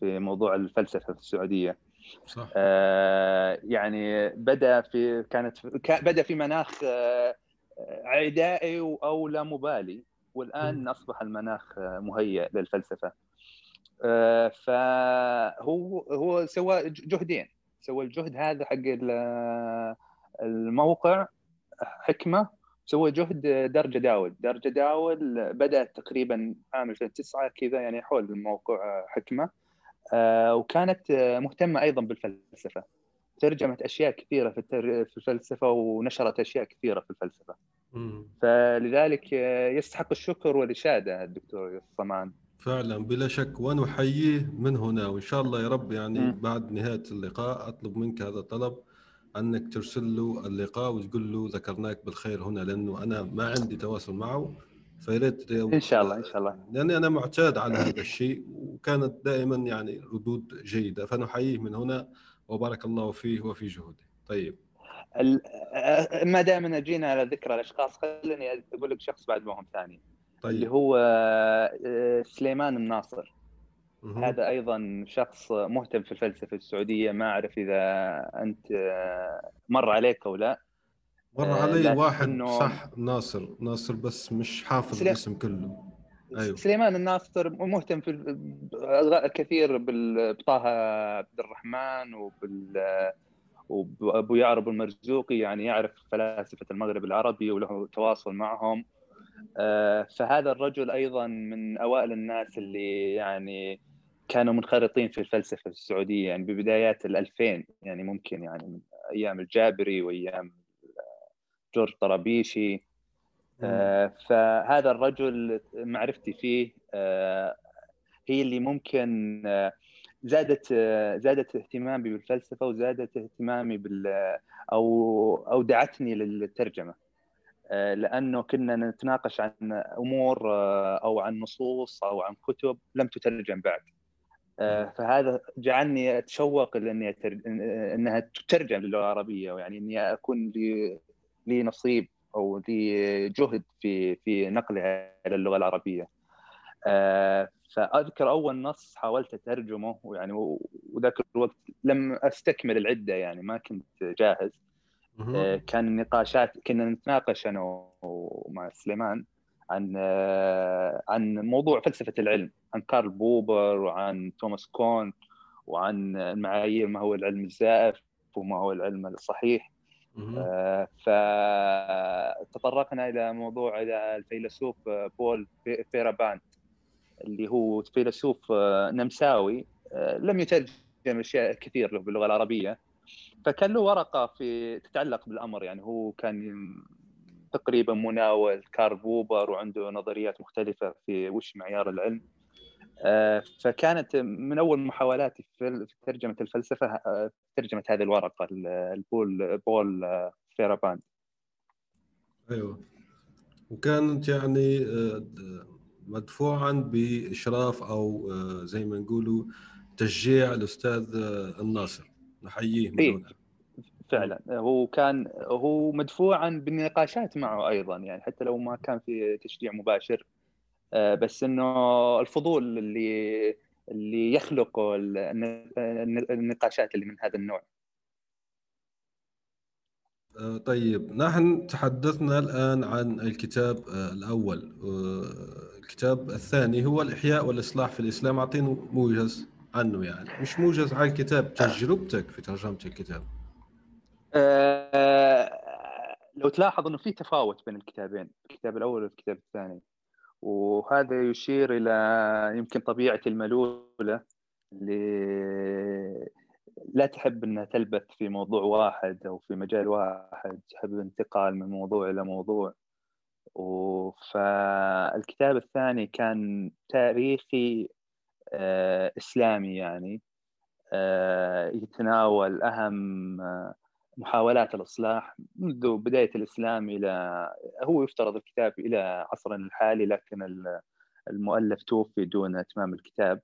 في موضوع الفلسفة في السعودية. صح. آه يعني بدأ في كانت بدأ في مناخ آه عدائي أو لا مبالي. والآن م. أصبح المناخ مهيئ للفلسفة. آه فهو هو سوى جهدين. سوى الجهد هذا حق الموقع حكمة. سوى جهد دار جداول دار جداول بدأت تقريبا عام 2009 كذا يعني حول الموقع حكمة. آه، وكانت مهتمة أيضا بالفلسفة. ترجمت أشياء كثيرة في الفلسفة ونشرت أشياء كثيرة في الفلسفة. فلذلك يستحق الشكر والإشادة الدكتور صمان فعلا بلا شك. ونحييه من هنا. وإن شاء الله يا رب يعني م. بعد نهاية اللقاء أطلب منك هذا الطلب أنك ترسل له اللقاء وتقول له ذكرناك بالخير هنا لأنه أنا ما عندي تواصل معه. فياريت إن شاء الله إن شاء الله. لأني أنا معتاد على هذا الشيء وكانت دائما يعني ردود جيدة فنحييه من هنا وبارك الله فيه وفي جهوده طيب. ما دائما جينا على ذكر الأشخاص خليني أقول لك شخص بعد ما هم ثاني. طيب. اللي هو آه، سليمان الناصر. مه. هذا أيضا شخص مهتم في الفلسفة السعودية ما أعرف إذا أنت آه، مر عليك أو لا. مر آه، علي واحد إنه... صح ناصر ناصر بس مش حافظ سلي... الاسم كله. أيوه. سليمان الناصر مهتم في كثير بطه عبد الرحمن وبال وابو يعرب المرزوقي يعني يعرف فلاسفة المغرب العربي وله تواصل معهم. آه، فهذا الرجل أيضا من أوائل الناس اللي يعني كانوا منخرطين في الفلسفة السعودية يعني ببدايات ال2000 يعني ممكن يعني من أيام الجابري وأيام جورج طرابيشي. آه، فهذا الرجل معرفتي فيه آه، هي اللي ممكن زادت زادت اهتمامي بالفلسفة وزادت اهتمامي بال أو أو دعتني للترجمة. آه، لأنه كنا نتناقش عن أمور آه، أو عن نصوص أو عن كتب لم تترجم بعد. آه، فهذا جعلني أتشوق لأني. إنها تترجم للغة العربية ويعني إني أكون لي لي نصيب أو لي جهد في في نقلها إلى اللغة العربية. فأذكر أول نص حاولت أترجمه ويعني وذاك الوقت لم أستكمل العدة يعني ما كنت جاهز. آه، كان نقاشات كنا نتناقش أنا ومع سليمان عن آه، عن موضوع فلسفة العلم عن كارل بوبر وعن توماس كون وعن المعايير ما هو العلم الزائف وما هو العلم الصحيح. آه، فتطرقنا إلى موضوع إلى الفيلسوف بول فيرابانت اللي هو فيلسوف نمساوي لم يترجم اشياء كثير له باللغة العربية. فكان له ورقة في تتعلق بالأمر يعني هو كان تقريبا مناول كارل بوبر وعنده نظريات مختلفة في وش معيار العلم. آه، فكانت من أول محاولاتي في ترجمة الفلسفة آه، ترجمة هذه الورقة لبول بول آه، فيراباند. أيوه. وكانت يعني مدفوعا بإشراف أو آه، زي ما نقولوا تشجيع الأستاذ آه، الناصر. نحييه من إيه. هنا. فعلا. هو كان هو مدفوعا بالنقاشات معه أيضا يعني حتى لو ما كان في تشجيع مباشر آه، بس إنه الفضول اللي اللي يخلق النقاشات اللي من هذا النوع. آه، طيب. نحن تحدثنا الآن عن الكتاب آه، الأول. الكتاب الثاني هو الإحياء والإصلاح في الإسلام. أعطينا موجز عنه يعني. مش موجز عن الكتاب تجربتك في ترجمة الكتاب. لو تلاحظ إنه في تفاوت بين الكتابين الكتاب الأول والكتاب الثاني. وهذا يشير إلى يمكن طبيعة الملولة اللي لا تحب إنها تلبث في موضوع واحد أو في مجال واحد تحب الانتقال من موضوع إلى موضوع. فالكتاب الثاني كان تاريخي آه، إسلامي يعني آه، يتناول أهم آه، محاولات الإصلاح منذ بداية الإسلام إلى هو يفترض الكتاب إلى عصرنا الحالي لكن المؤلف توفي دون إتمام الكتاب.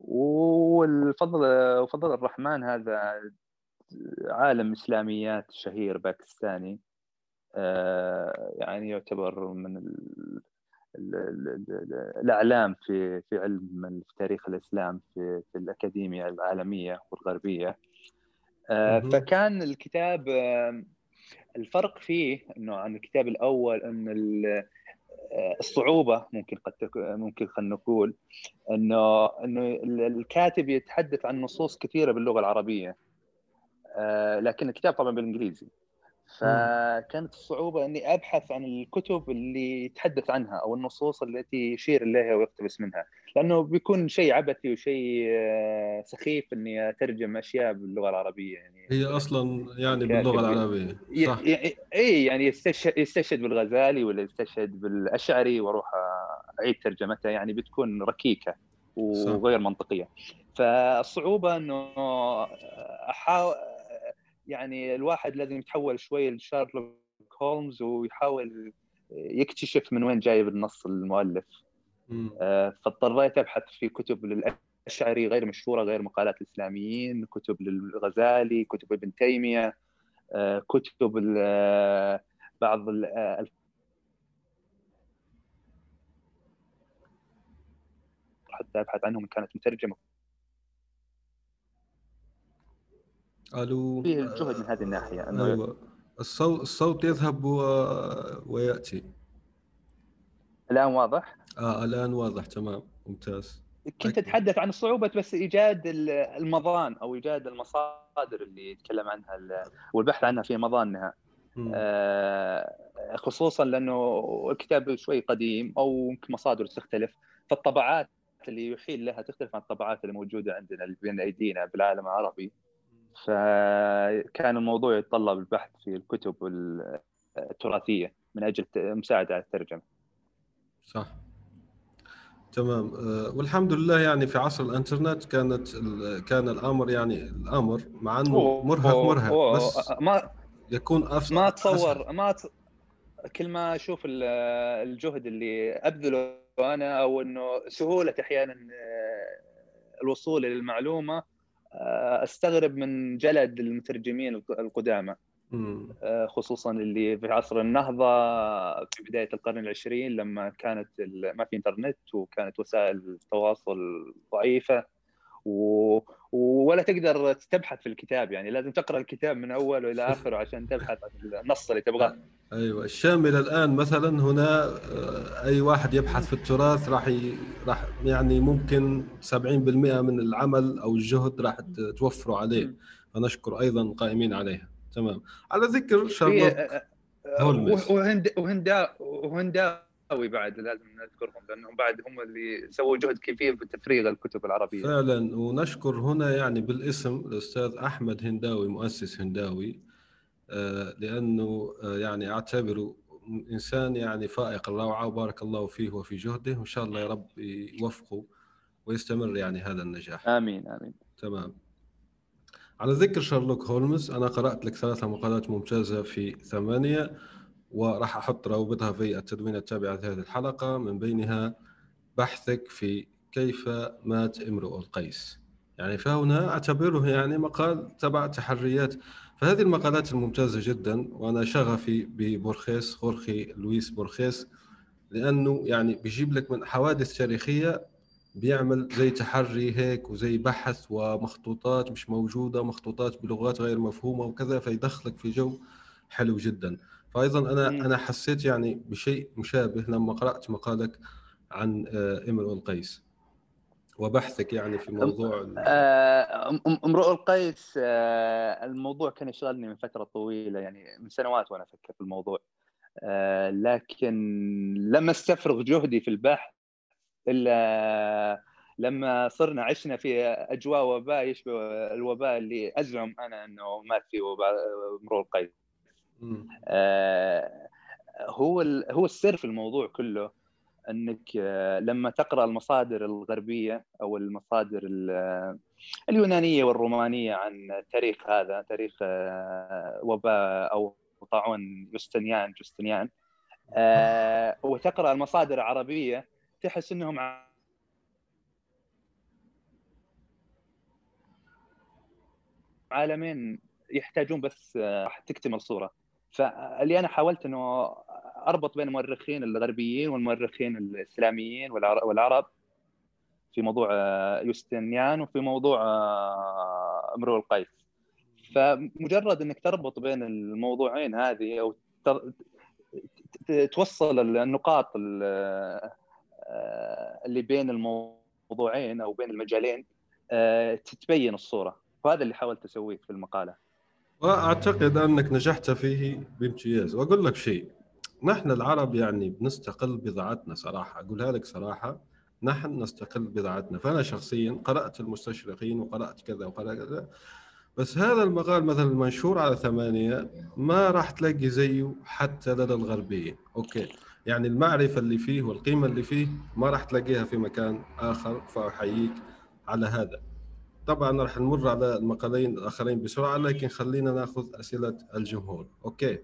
والفضل وفضل الرحمن هذا عالم إسلاميات شهير باكستاني. آه، يعني يعتبر من الأعلام في في علم في تاريخ الإسلام في, في الأكاديمية العالمية والغربية. فكان الكتاب الفرق فيه إنه عن الكتاب الأول إن آه، الصعوبة ممكن قد ممكن خلينا نقول إنه إنه الكاتب يتحدث عن نصوص كثيرة باللغة العربية آه، لكن الكتاب طبعا بالإنجليزي. فكانت الصعوبة إني أبحث عن الكتب اللي يتحدث عنها أو النصوص التي يشير إليها ويقتبس منها. لأنه بيكون شيء عبثي وشيء آه، سخيف إني أترجم أشياء باللغة العربية يعني. هي أصلا يعني باللغة العربية صح. إي يعني يستشهد, يستشهد بالغزالي ولا يستشهد بالأشعري وأروح أعيد ترجمتها يعني بتكون ركيكة وغير صح. منطقية. فالصعوبة إنه احاول يعني الواحد لازم يتحول شوي لشارلوك هولمز ويحاول يكتشف من وين جايب النص المؤلف. آه، فاضطريت أبحث في كتب للأشعري غير مشهورة غير مقالات الاسلاميين كتب للغزالي كتب ابن تيمية آه، كتب آه، بعض حتى أبحث عنهم كانت مترجمة. ألو. فيه جهد من هذه الناحية أنه أيوة. الصوت الصوت يذهب و... ويأتي. الآن واضح؟ آه الآن واضح تمام ممتاز. كنت أتحدث عن صعوبه بس إيجاد المضان أو إيجاد المصادر اللي يتكلم عنها والبحث عنها في مضانها آه خصوصا لأنه الكتاب شوي قديم أو يمكن مصادره تختلف فالطبعات اللي يحيل لها تختلف عن الطبعات اللي موجودة عندنا اللي بين أيدينا بالعالم العربي. فكان الموضوع يتطلب البحث في الكتب التراثية من أجل مساعده على الترجمة. صح. تمام أه، والحمد لله يعني في عصر الانترنت كانت كان الامر يعني الامر مع انه مرهق مرهق بس ما يكون افضل ما اتصور ما. كل ما أشوف الجهد اللي أبذله أنا أو إنه سهولة أحيانا أه، الوصول للمعلومه آه، أستغرب من جلد المترجمين القدامى آه، خصوصا اللي في عصر النهضة في بداية القرن العشرين لما كانت ما في إنترنت وكانت وسائل التواصل ضعيفة و... ولا تقدر تبحث في الكتاب يعني لازم تقرأ الكتاب من اوله إلى *laughs* اخره عشان تبحث عن النص اللي تبغاه. أيوه الشامل الآن مثلا هنا آه، أي واحد يبحث في التراث راح ي... راح يعني ممكن 70% من العمل أو الجهد راح توفره عليه. فنشكر أيضا القائمين عليها. تمام. على ذكر شارلوك آه، هولمز. وهند وهندا وهندا قوي بعد لازم نذكرهم لأنهم بعد هم اللي سووا جهد كبير بتفريغ الكتب العربية. فعلا ونشكر هنا يعني بالاسم الأستاذ أحمد هنداوي مؤسس هنداوي. لأنه يعني أعتبره إنسان يعني فائق الروعة وبارك الله فيه وفي جهده وإن شاء الله يا رب يوفقه ويستمر يعني هذا النجاح. آمين آمين. تمام. على ذكر شارلوك هولمز أنا قرأت لك ثلاثة مقالات ممتازة في ثمانية وراح أحط روابطها في التدوين التابع لهذه الحلقة. من بينها بحثك في كيف مات امرؤ القيس. يعني فهنا أعتبره يعني مقال تبع تحريات. فهذه المقالات الممتازة جدا وأنا شغفي ببورخيس خورخي لويس بورخيس لأنه يعني بيجيب لك من حوادث تاريخية بيعمل زي تحري هيك وزي بحث ومخطوطات مش موجودة مخطوطات بلغات غير مفهومة وكذا فيدخلك في جو حلو جدا. فايضا أنا أنا حسيت يعني بشيء مشابه لما قرأت مقالك عن آه، إمرؤ القيس وبحثك يعني في موضوع آه، إمرؤ القيس آه، الموضوع كان يشغلني من فترة طويلة يعني من سنوات وأنا أفكر في الموضوع. لكن لم أستفرغ جهدي في البحث إلا لما صرنا عشنا في أجواء وباء يشبه الوباء اللي أزعم أنا إنه مات فيه وباء مرور القيس آه هو هو السر في الموضوع كله إنك لما تقرأ المصادر الغربية أو المصادر اليونانية والرومانية عن تاريخ هذا تاريخ آه، وباء أو طاعون يوستنيان جوستنيان آه وتقرأ المصادر العربية تحس إنهم عالمين يحتاجون بس آه، تكتمل صورة. فاللي أنا حاولت إنه أربط بين المؤرخين الغربيين والمؤرخين الإسلاميين والعرب في موضوع آه، يوستنيان وفي موضوع آه، أمرؤ القيس. فمجرد إنك تربط بين الموضوعين هذه أو توصل النقاط اللي بين الموضوعين أو بين المجالين تتبين الصورة. وهذا اللي حاولت أسويه في المقالة. وأعتقد أنك نجحت فيه بامتياز. وأقول لك شيء. نحن العرب يعني بنستقل بضاعتنا صراحة. اقولها لك صراحة. نحن نستقل بضاعتنا. فأنا شخصيا قرأت المستشرقين وقرأت كذا وقرأت كذا. بس هذا المقال مثلا المنشور على ثمانية ما راح تلاقي زيه حتى لدى الغربية أوكي. يعني المعرفة اللي فيه والقيمة اللي فيه ما راح تلاقيها في مكان آخر فأحييك على هذا. طبعا راح نمر على المقالين الآخرين بسرعة لكن خلينا نأخذ أسئلة الجمهور. أوكي.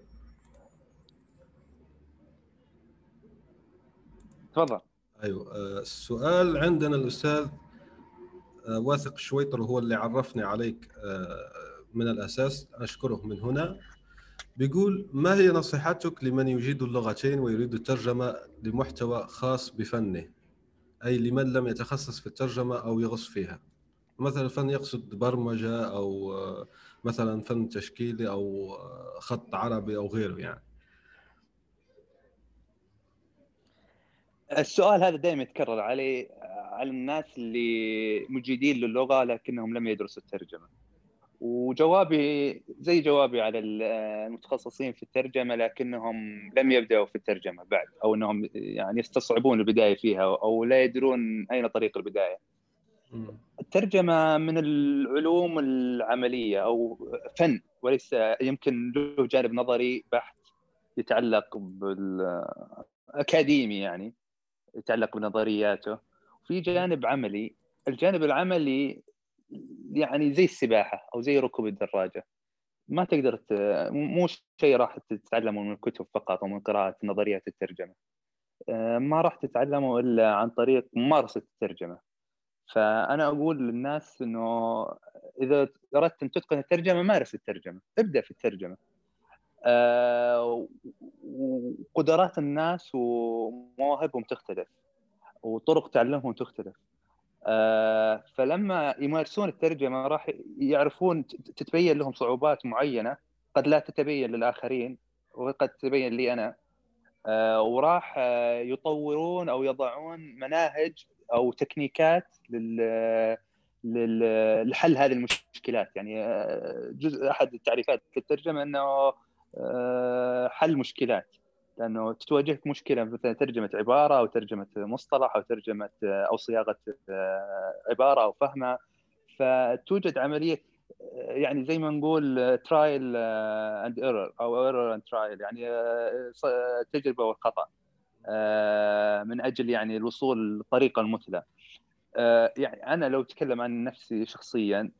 تفضل. أيوه آه، السؤال عندنا الأستاذ آه، واثق شويطر هو اللي عرفني عليك آه، من الأساس. أشكره من هنا. بيقول ما هي نصيحتك لمن يجيد اللغتين ويريد الترجمة لمحتوى خاص بفنه؟ أي لمن لم يتخصص في الترجمة أو يغص فيها؟ مثلا فن يقصد برمجة أو مثلا فن تشكيلي أو خط عربي أو غيره يعني. السؤال هذا دائما يتكرر علي على الناس اللي مجيدين للغة لكنهم لم يدرسوا الترجمة. وجوابي زي جوابي على المتخصصين في الترجمة لكنهم لم يبدأوا في الترجمة بعد أو إنهم يعني يستصعبون البداية فيها أو لا يدرون أين طريق البداية. الترجمة من العلوم العملية أو فن وليس يمكن له جانب نظري بحت يتعلق بالأكاديمي يعني يتعلق بنظرياته. في جانب عملي الجانب العملي يعني زي السباحة أو زي ركوب الدراجة. ما تقدر. مو شيء راح تتعلمه من الكتب فقط أو من قراءة نظريات الترجمة. آه، ما راح تتعلمه إلا عن طريق ممارسة الترجمة. فأنا أقول للناس إنه إذا أردت أن تتقن الترجمة مارس الترجمة ابدأ في الترجمة. آه وقدرات الناس ومواهبهم تختلف وطرق تعلمهم تختلف. فلما يمارسون الترجمة راح يعرفون تتبين لهم صعوبات معينة قد لا تتبين للآخرين وقد تتبين لي أنا آه وراح يطورون أو يضعون مناهج أو تكنيكات لل لحل هذه المشكلات. يعني آه، جزء أحد التعريفات في الترجمة أنه آه، حل مشكلات. لأنه تواجهك مشكلة مثلا ترجمة عبارة أو ترجمة مصطلح أو ترجمة آه، أو صياغة عبارة أو فهمها فتوجد عملية يعني زي ما نقول trial and error أو error and trial يعني تجربة والخطأ آه، من أجل يعني الوصول للطريقة المثلى. آه، يعني أنا لو أتكلم عن نفسي شخصيا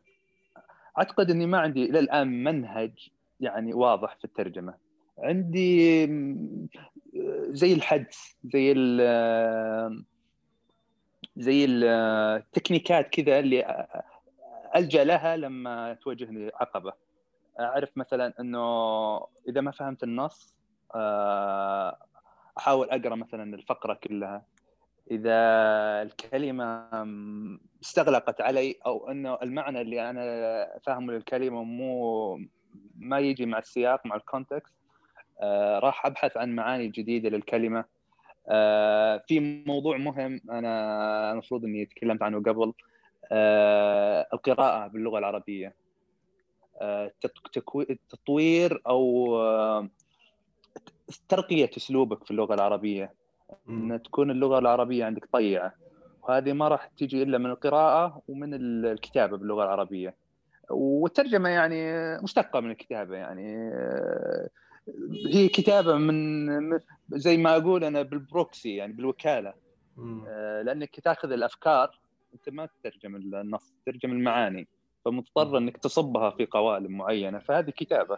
أعتقد إني ما عندي إلى الآن منهج يعني واضح في الترجمة. عندي زي الحدس زي زي التكنيكات كذا اللي ألجأ لها لما تواجهني عقبه أعرف مثلا إنه إذا ما فهمت النص آه، أحاول أقرأ مثلا الفقرة كلها. إذا الكلمة استغلقت علي أو إنه المعنى اللي أنا فاهمه للكلمة مو ما يجي مع السياق مع الكونتكست راح أبحث عن معاني جديدة للكلمة. آه، في موضوع مهم أنا المفروض إني تكلمت عنه قبل القراءة باللغة العربية. تطوير أو ترقية أسلوبك في اللغة العربية. إن تكون اللغة العربية عندك طيعة. وهذه ما راح تجي إلا من القراءة ومن الكتابة باللغة العربية. والترجمة يعني مشتقة من الكتابة يعني هي كتابة من زي ما أقول أنا بالبروكسي يعني بالوكالة. لأنك تأخذ الأفكار أنت ما تترجم النص تترجم المعاني. فمضطر أنك تصبها في قوالب معينة. فهذه كتابة.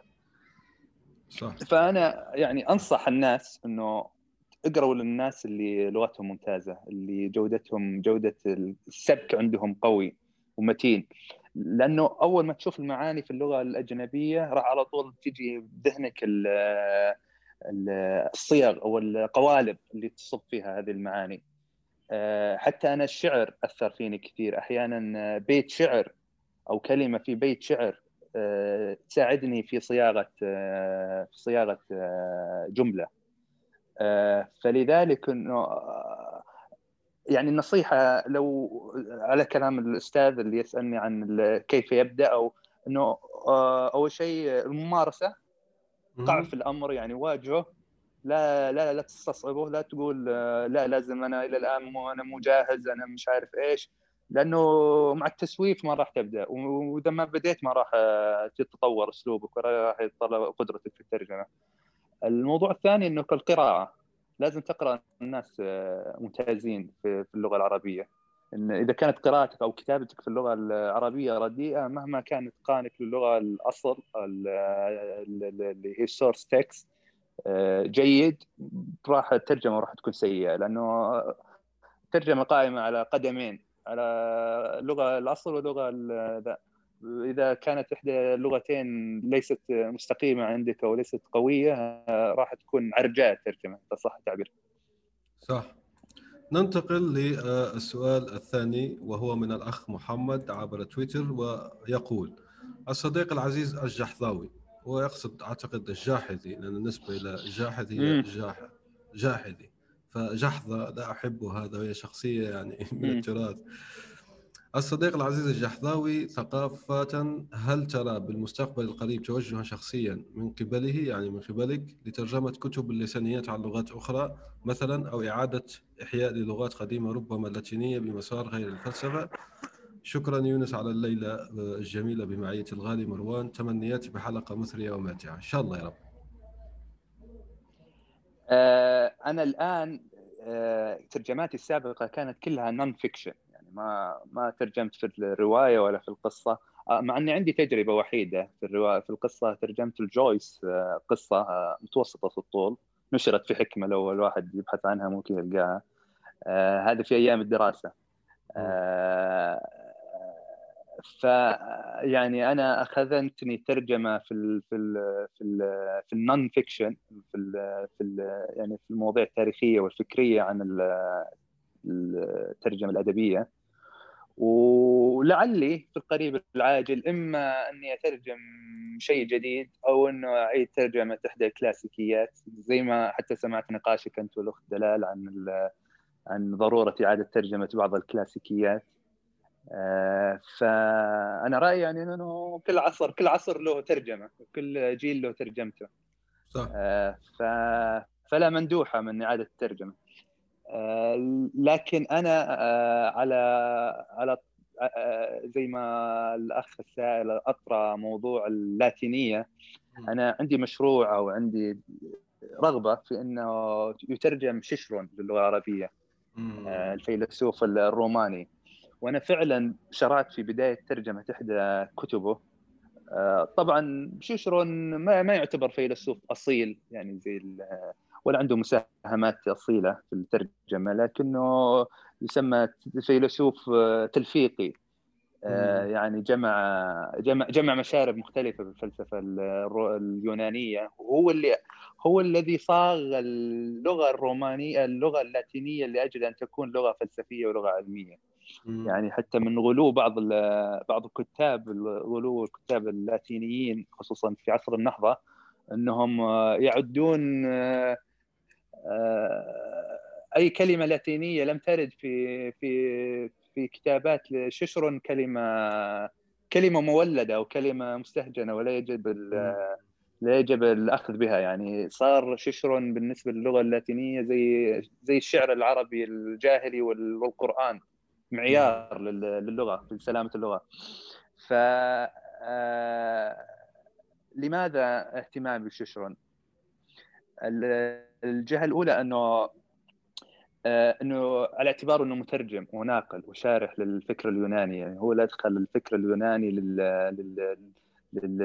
صح. فأنا يعني أنصح الناس إنه اقروا للناس اللي لغتهم ممتازة اللي جودتهم جودة السبك عندهم قوي ومتين. لأنه أول ما تشوف المعاني في اللغة الأجنبية راح على طول تجي بذهنك الصيغ أو القوالب اللي تصب فيها هذه المعاني. آه، حتى أنا الشعر أثر فيني كثير. أحيانا بيت شعر أو كلمة في بيت شعر آه، تساعدني في صياغة آه، في صياغة جملة. فلذلك إنه يعني النصيحة لو على كلام الأستاذ اللي يسألني عن كيف يبدأ أو إنه أول شيء الممارسة. قع في الأمر يعني واجهه. لا لا لا تستصعبه. لا تقول لا لازم أنا إلى الآن مو أنا مو جاهز أنا مش عارف إيش. لأنه مع التسويف ما راح تبدأ. وإذا ما بديت ما راح آه، تتطور أسلوبك ولا راح يتطلب قدرتك في الترجمة. الموضوع الثاني إنه القراءة. لازم تقرأ الناس آه، ممتازين في اللغة العربية. إن إذا كانت قراءتك أو كتابتك في اللغة العربية رديئة مهما كان اتقانك للغة الأصل اللي هي ال source text آه، جيد راح الترجمة راح تكون سيئة لأنه الترجمه قائمة على قدمين على اللغة الأصل واللغة ذا إذا كانت إحدى اللغتين ليست مستقيمة عندك أو ليست قوية راح تكون عرجاء الترجمه إذا صح التعبير. صح. ننتقل للسؤال الثاني وهو من الأخ محمد عبر تويتر ويقول الصديق العزيز الجحظاوي هو يقصد أعتقد الجاحظي لأن النسبة إلى الجاحظ هي جاحظي فجحظة لا أحبه هذا هي شخصية يعني من التراث الصديق العزيز الجحظاوي ثقافة هل ترى بالمستقبل القريب توجها شخصيا من قبله؟ يعني من قبلك لترجمة كتب اللسانيات عن لغات أخرى مثلا أو إعادة إحياء للغات قديمة ربما لاتينية بمسار غير الفلسفة؟ شكرا يونس على الليلة الجميلة بمعية الغالي مروان. تمنياتي بحلقة مثرية وماتعة. إن شاء الله يا رب. آه، أنا الآن آه، ترجماتي السابقة كانت كلها non-fiction يعني ما ما ترجمت في الرواية ولا في القصة. آه، مع إني عندي تجربة وحيدة في الرواية في القصة. ترجمت لجويس قصة متوسطة الطول. نشرت في حكمة لو الواحد يبحث عنها ممكن يلقاها. هذا في أيام الدراسة. ف يعني أنا أخذتني ترجمة في ال في ال في ال في النون فيكشن في ال في ال يعني في المواضيع التاريخية والفكرية عن الترجمة الأدبية. ولعلي في القريب العاجل إما أني أترجم شيء جديد أو أنه أعيد ترجمة إحدى الكلاسيكيات زي ما حتى سمعت نقاشك أنت والأخت دلال عن عن ضرورة إعادة ترجمة بعض الكلاسيكيات. آه، فأنا رأيي يعني إنه كل عصر كل عصر له ترجمة كل جيل له ترجمته. صح. آه، فلا مندوحة من إعادة الترجمة. لكن أنا على على زي ما الأخ السائل أطرى موضوع اللاتينية أنا عندي مشروع أو عندي رغبة في إنه يترجم ششرون للغه العربية الفيلسوف الروماني. وأنا فعلا شرعت في بداية ترجمة إحدى كتبه. آه، طبعا شوشرون ما, ما يعتبر فيلسوف أصيل يعني زي ولا عنده مساهمات أصيلة في الترجمة لكنه يسمى فيلسوف تلفيقي. يعني جمع جمع جمع مشارب مختلفة في الفلسفة اليونانية. وهو اللي هو الذي صاغ اللغة الرومانية اللغة اللاتينية لأجل أن تكون لغة فلسفية ولغة علمية. يعني حتى من غلو بعض بعض الكتاب غلو الكتاب اللاتينيين خصوصا في عصر النهضة أنهم يعدون آه، أي كلمة لاتينية لم ترد في في في كتابات ششر كلمة كلمة مولدة أو كلمة مستهجنة ولا يجب لا يجب الأخذ بها. يعني صار ششر بالنسبة للغة اللاتينية زي زي الشعر العربي الجاهلي والقرآن معيار للغة في سلامه اللغة. ف آه، لماذا اهتمام بالششرون؟ الجهة الأولى أنه آه، أنه على اعتباره أنه مترجم وناقل وشارح للفكر اليوناني يعني هو اللي ادخل الفكر اليوناني لل... لل... لل...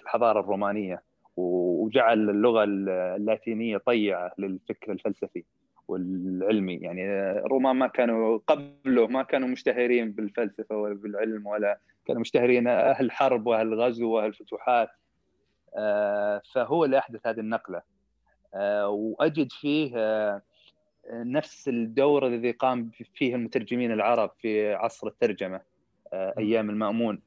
للحضاره الرومانية وجعل اللغة اللاتينية طيعة للفكر الفلسفي والعلمي. يعني الرومان ما كانوا قبله ما كانوا مشتهرين بالفلسفة ولا بالعلم ولا كانوا مشتهرين أهل حرب وأهل غزو وأهل فتوحات. فهو اللي احدث هذه النقلة. آه، وأجد فيه آه، نفس الدور الذي قام فيه المترجمين العرب في عصر الترجمة أيام المأمون.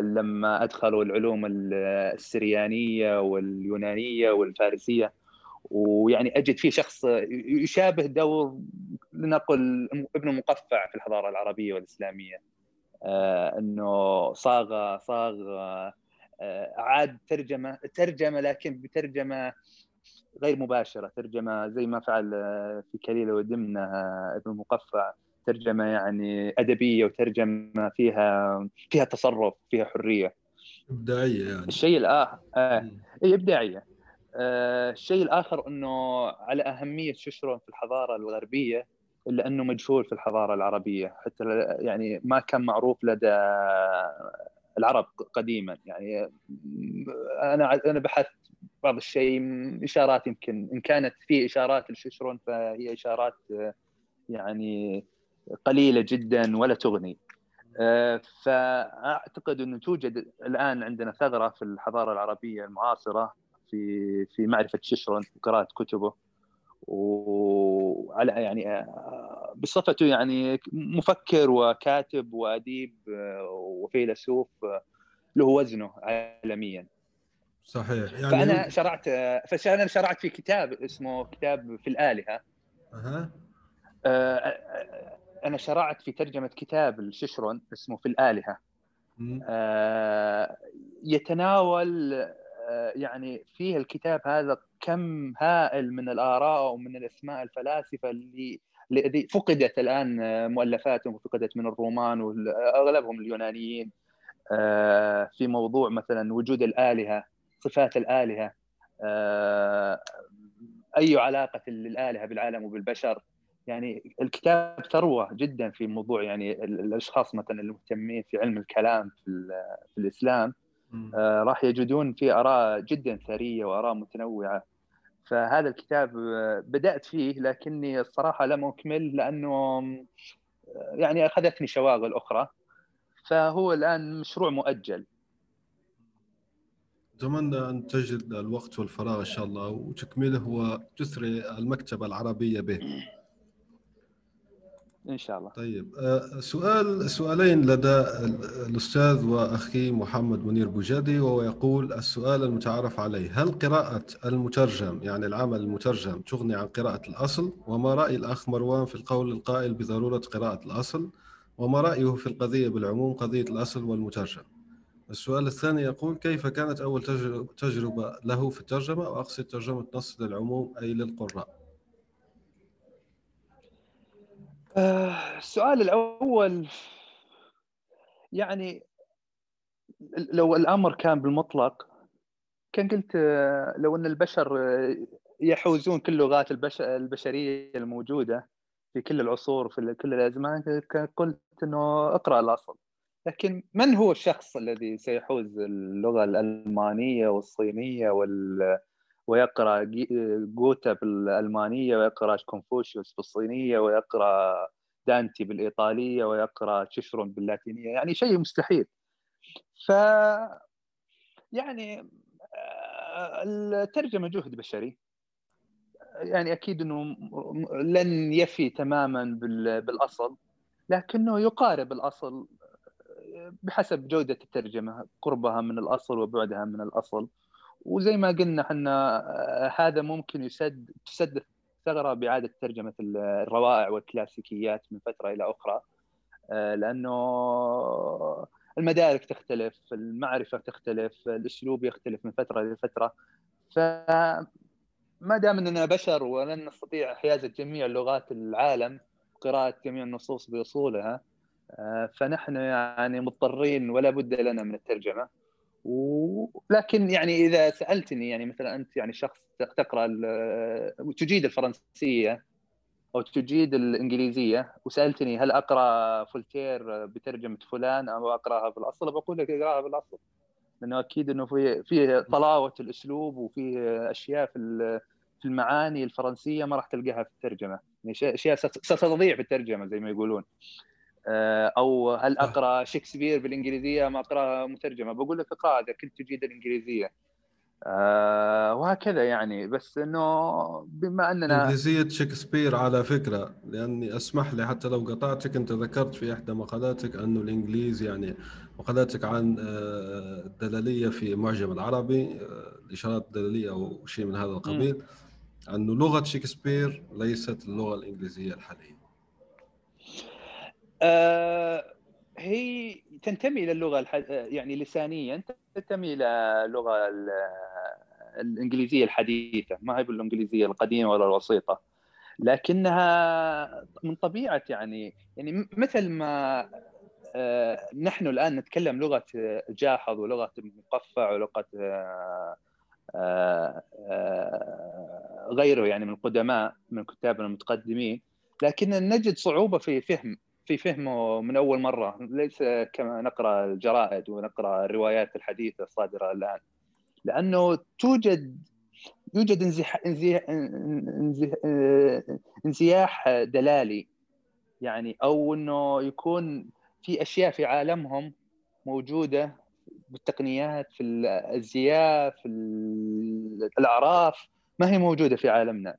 لما أدخلوا العلوم السريانية واليونانية والفارسية. ويعني أجد فيه شخص يشابه دور لنقل ابن مقفع في الحضارة العربية والإسلامية. آه إنه صاغ صاغ آه عاد ترجمة ترجمة لكن بترجمة غير مباشرة ترجمة زي ما فعل آه، في كليلة ودمنة آه، ابن مقفع ترجمة يعني أدبية وترجمة فيها فيها تصرف فيها حرية. إبداعية يعني. الشيء الآخر آه اي إبداعية. آه الشيء الآخر إنه على أهمية ششرون في الحضارة الغربية إلا إنه مجهول في الحضارة العربية. حتى يعني ما كان معروف لدى العرب قديما. يعني أنا أنا بحثت بعض الشيء إشارات يمكن إن كانت في إشارات لششرون فهي إشارات يعني قليلة جدا ولا تغني. آه، فأعتقد انه توجد الآن عندنا ثغرة في الحضارة العربية المعاصرة في في معرفة ششرون وقراءة كتبه. وعلى يعني آه، بصفته يعني مفكر وكاتب وأديب آه، وفيلسوف له وزنه عالميا. صحيح. يعني فأنا شرعت فانا شرعت في كتاب اسمه كتاب في الآلهة. أه. أنا شرعت في ترجمة كتاب الششرون اسمه في الآلهة. أه يتناول آه، يعني فيه الكتاب هذا كم هائل من الآراء ومن الأسماء الفلاسفة اللي فقدت الآن آه، مؤلفاتهم وفقدت من الرومان واغلبهم اليونانيين آه، في موضوع مثلا وجود الآلهة صفات الآلهة أي علاقة للآلهة بالعالم وبالبشر. يعني الكتاب ثروة جدا في موضوع يعني الأشخاص مثلا المهتمين في علم الكلام في, في الإسلام آه راح يجدون فيه آراء جدا ثرية وآراء متنوعة. فهذا الكتاب آه، بدأت فيه لكني الصراحة لم أكمل لأنه يعني أخذتني شواغل أخرى. فهو الآن مشروع مؤجل. اتمنى أن تجد الوقت والفراغ إن شاء الله وتكمله وتثري المكتبة العربية به. إن شاء الله. طيب آه، سؤال سؤالين لدى الأستاذ وأخي محمد منير بوجادي وهو يقول السؤال المتعارف عليه هل قراءة المترجم يعني العمل المترجم تغني عن قراءة الأصل؟ وما رأي الأخ مروان في القول القائل بضرورة قراءة الأصل؟ وما رأيه في القضية بالعموم قضية الأصل والمترجم؟ السؤال الثاني يقول كيف كانت أول تجربة له في الترجمة؟ وأقصد ترجمة نص للعموم أي للقراء؟ آه، السؤال الأول يعني لو الأمر كان بالمطلق كان قلت آه، لو أن البشر آه، يحوزون كل لغات البشرية الموجودة في كل العصور في كل الأزمان قلت إنه اقرأ الأصل. لكن من هو الشخص الذي سيحوز اللغة الألمانية والصينية وال ويقرأ جوتا بالألمانية ويقرأ كونفوشيوس بالصينية ويقرأ دانتي بالإيطالية ويقرأ تشيشرون باللاتينية. يعني شيء مستحيل. ف يعني آه، الترجمة جهد بشري. يعني أكيد إنه لن يفي تماما بالأصل لكنه يقارب الأصل بحسب جودة الترجمة قربها من الأصل وبعدها من الأصل. وزي ما قلنا إحنا آه، هذا ممكن يسد تسد الثغرة بإعادة ترجمه الروائع والكلاسيكيات من فترة إلى أخرى. آه، لأنه المدارك تختلف المعرفة تختلف الأسلوب يختلف من فترة لفتره ف ما دام إننا بشر ولن نستطيع حيازه جميع لغات العالم قراءة جميع النصوص بأصولها آه، فنحن يعني مضطرين ولا بد لنا من الترجمة. ولكن يعني إذا سألتني يعني مثلا أنت يعني شخص تقرأ تجيد الفرنسية أو تجيد الإنجليزية وسألتني هل أقرأ فولتير بترجمة فلان أو أقرأها بالاصل بقول لك أقرأها بالاصل لأنه أكيد إنه في في طلاوة الأسلوب وفي أشياء في في المعاني الفرنسية ما راح تلقاها في الترجمة يعني اشياء ستضيع في الترجمة زي ما يقولون. أو هل أقرأ شكسبير بالإنجليزية؟ ما اقرا مترجمة. بقول لك اقرأ إذا كنت تجيد الإنجليزية. آه وهكذا يعني. بس إنه بما أننا إنجليزية شكسبير على فكرة لأني أسمح لي حتى لو قطعتك أنت ذكرت في إحدى مقالاتك انه الإنجليز يعني مقالاتك عن آه، الدلاليه في معجم العربي آه، الإشارات الدلالية أو شيء من هذا القبيل انه لغة شكسبير ليست اللغة الإنجليزية الحالية. آه هي تنتمي إلى اللغة الح... يعني لسانيا تنتمي إلى اللغة الإنجليزية الحديثة. ما هي بالإنجليزية القديمة ولا الوسيطة. لكنها من طبيعة يعني يعني مثل ما آه، نحن الآن نتكلم لغة جاحظ ولغة مقفع ولغة آه، آه، غيره يعني من القدماء من كتابنا المتقدمين لكن نجد صعوبة في فهم في فهمه من أول مرة ليس كما نقرأ الجرائد ونقرأ الروايات الحديثة الصادرة الآن. لأنه توجد يوجد انزيح انزياح دلالي. يعني أو إنه يكون في أشياء في عالمهم موجودة بالتقنيات في الأزياء في الأعراف ما هي موجودة في عالمنا.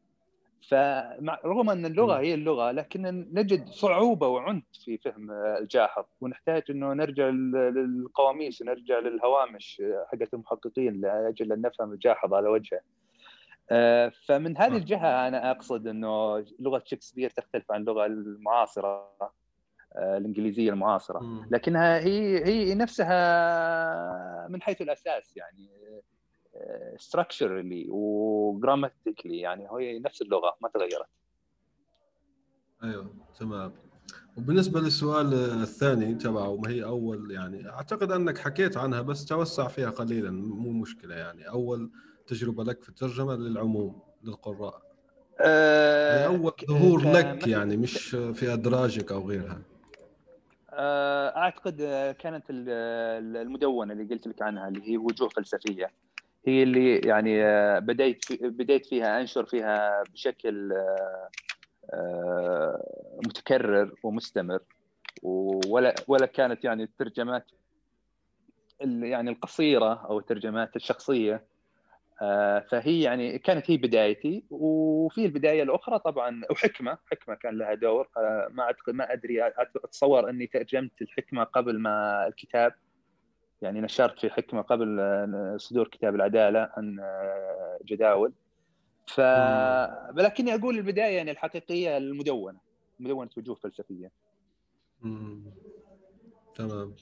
فرغم أن اللغة هي اللغة لكن نجد صعوبة وعنف في فهم الجاحظ ونحتاج إنه نرجع للقواميس ونرجع للهوامش حقت المحققين لأجل أن نفهم الجاحظ على وجهه. آه، فمن هذه الجهة أنا أقصد إنه لغة شكسبير تختلف عن اللغة المعاصرة آه، الإنجليزية المعاصرة. لكنها هي هي نفسها من حيث الأساس يعني. structurally و grammatically يعني هي نفس اللغة ما تغيرت. أيوه تمام. وبالنسبة للسؤال الثاني تبعه ما هي أول يعني أعتقد أنك حكيت عنها بس توسع فيها قليلا مو مشكلة يعني. أول تجربة لك في الترجمة للعموم للقراء. أه أول ظهور لك يعني مش في أدراجك أو غيرها. أه، أعتقد كانت المدونة اللي قلت لك عنها اللي هي وجوه فلسفية. هي اللي يعني آه، بديت بديت فيها أنشر فيها بشكل آه، آه، متكرر ومستمر ولا ولا كانت يعني الترجمات يعني القصيرة أو الترجمات الشخصية فهي يعني كانت هي بدايتي وفي البداية الأخرى طبعا وحكمة حكمة كان لها دور ما ما أدري أتصور أني ترجمت الحكمة قبل ما الكتاب. يعني نشرت في حكمة قبل صدور كتاب العدالة عن جداول ف ولكني أقول البداية يعني الحقيقية المدونة مدونة وجوه فلسفية. مم. تمام.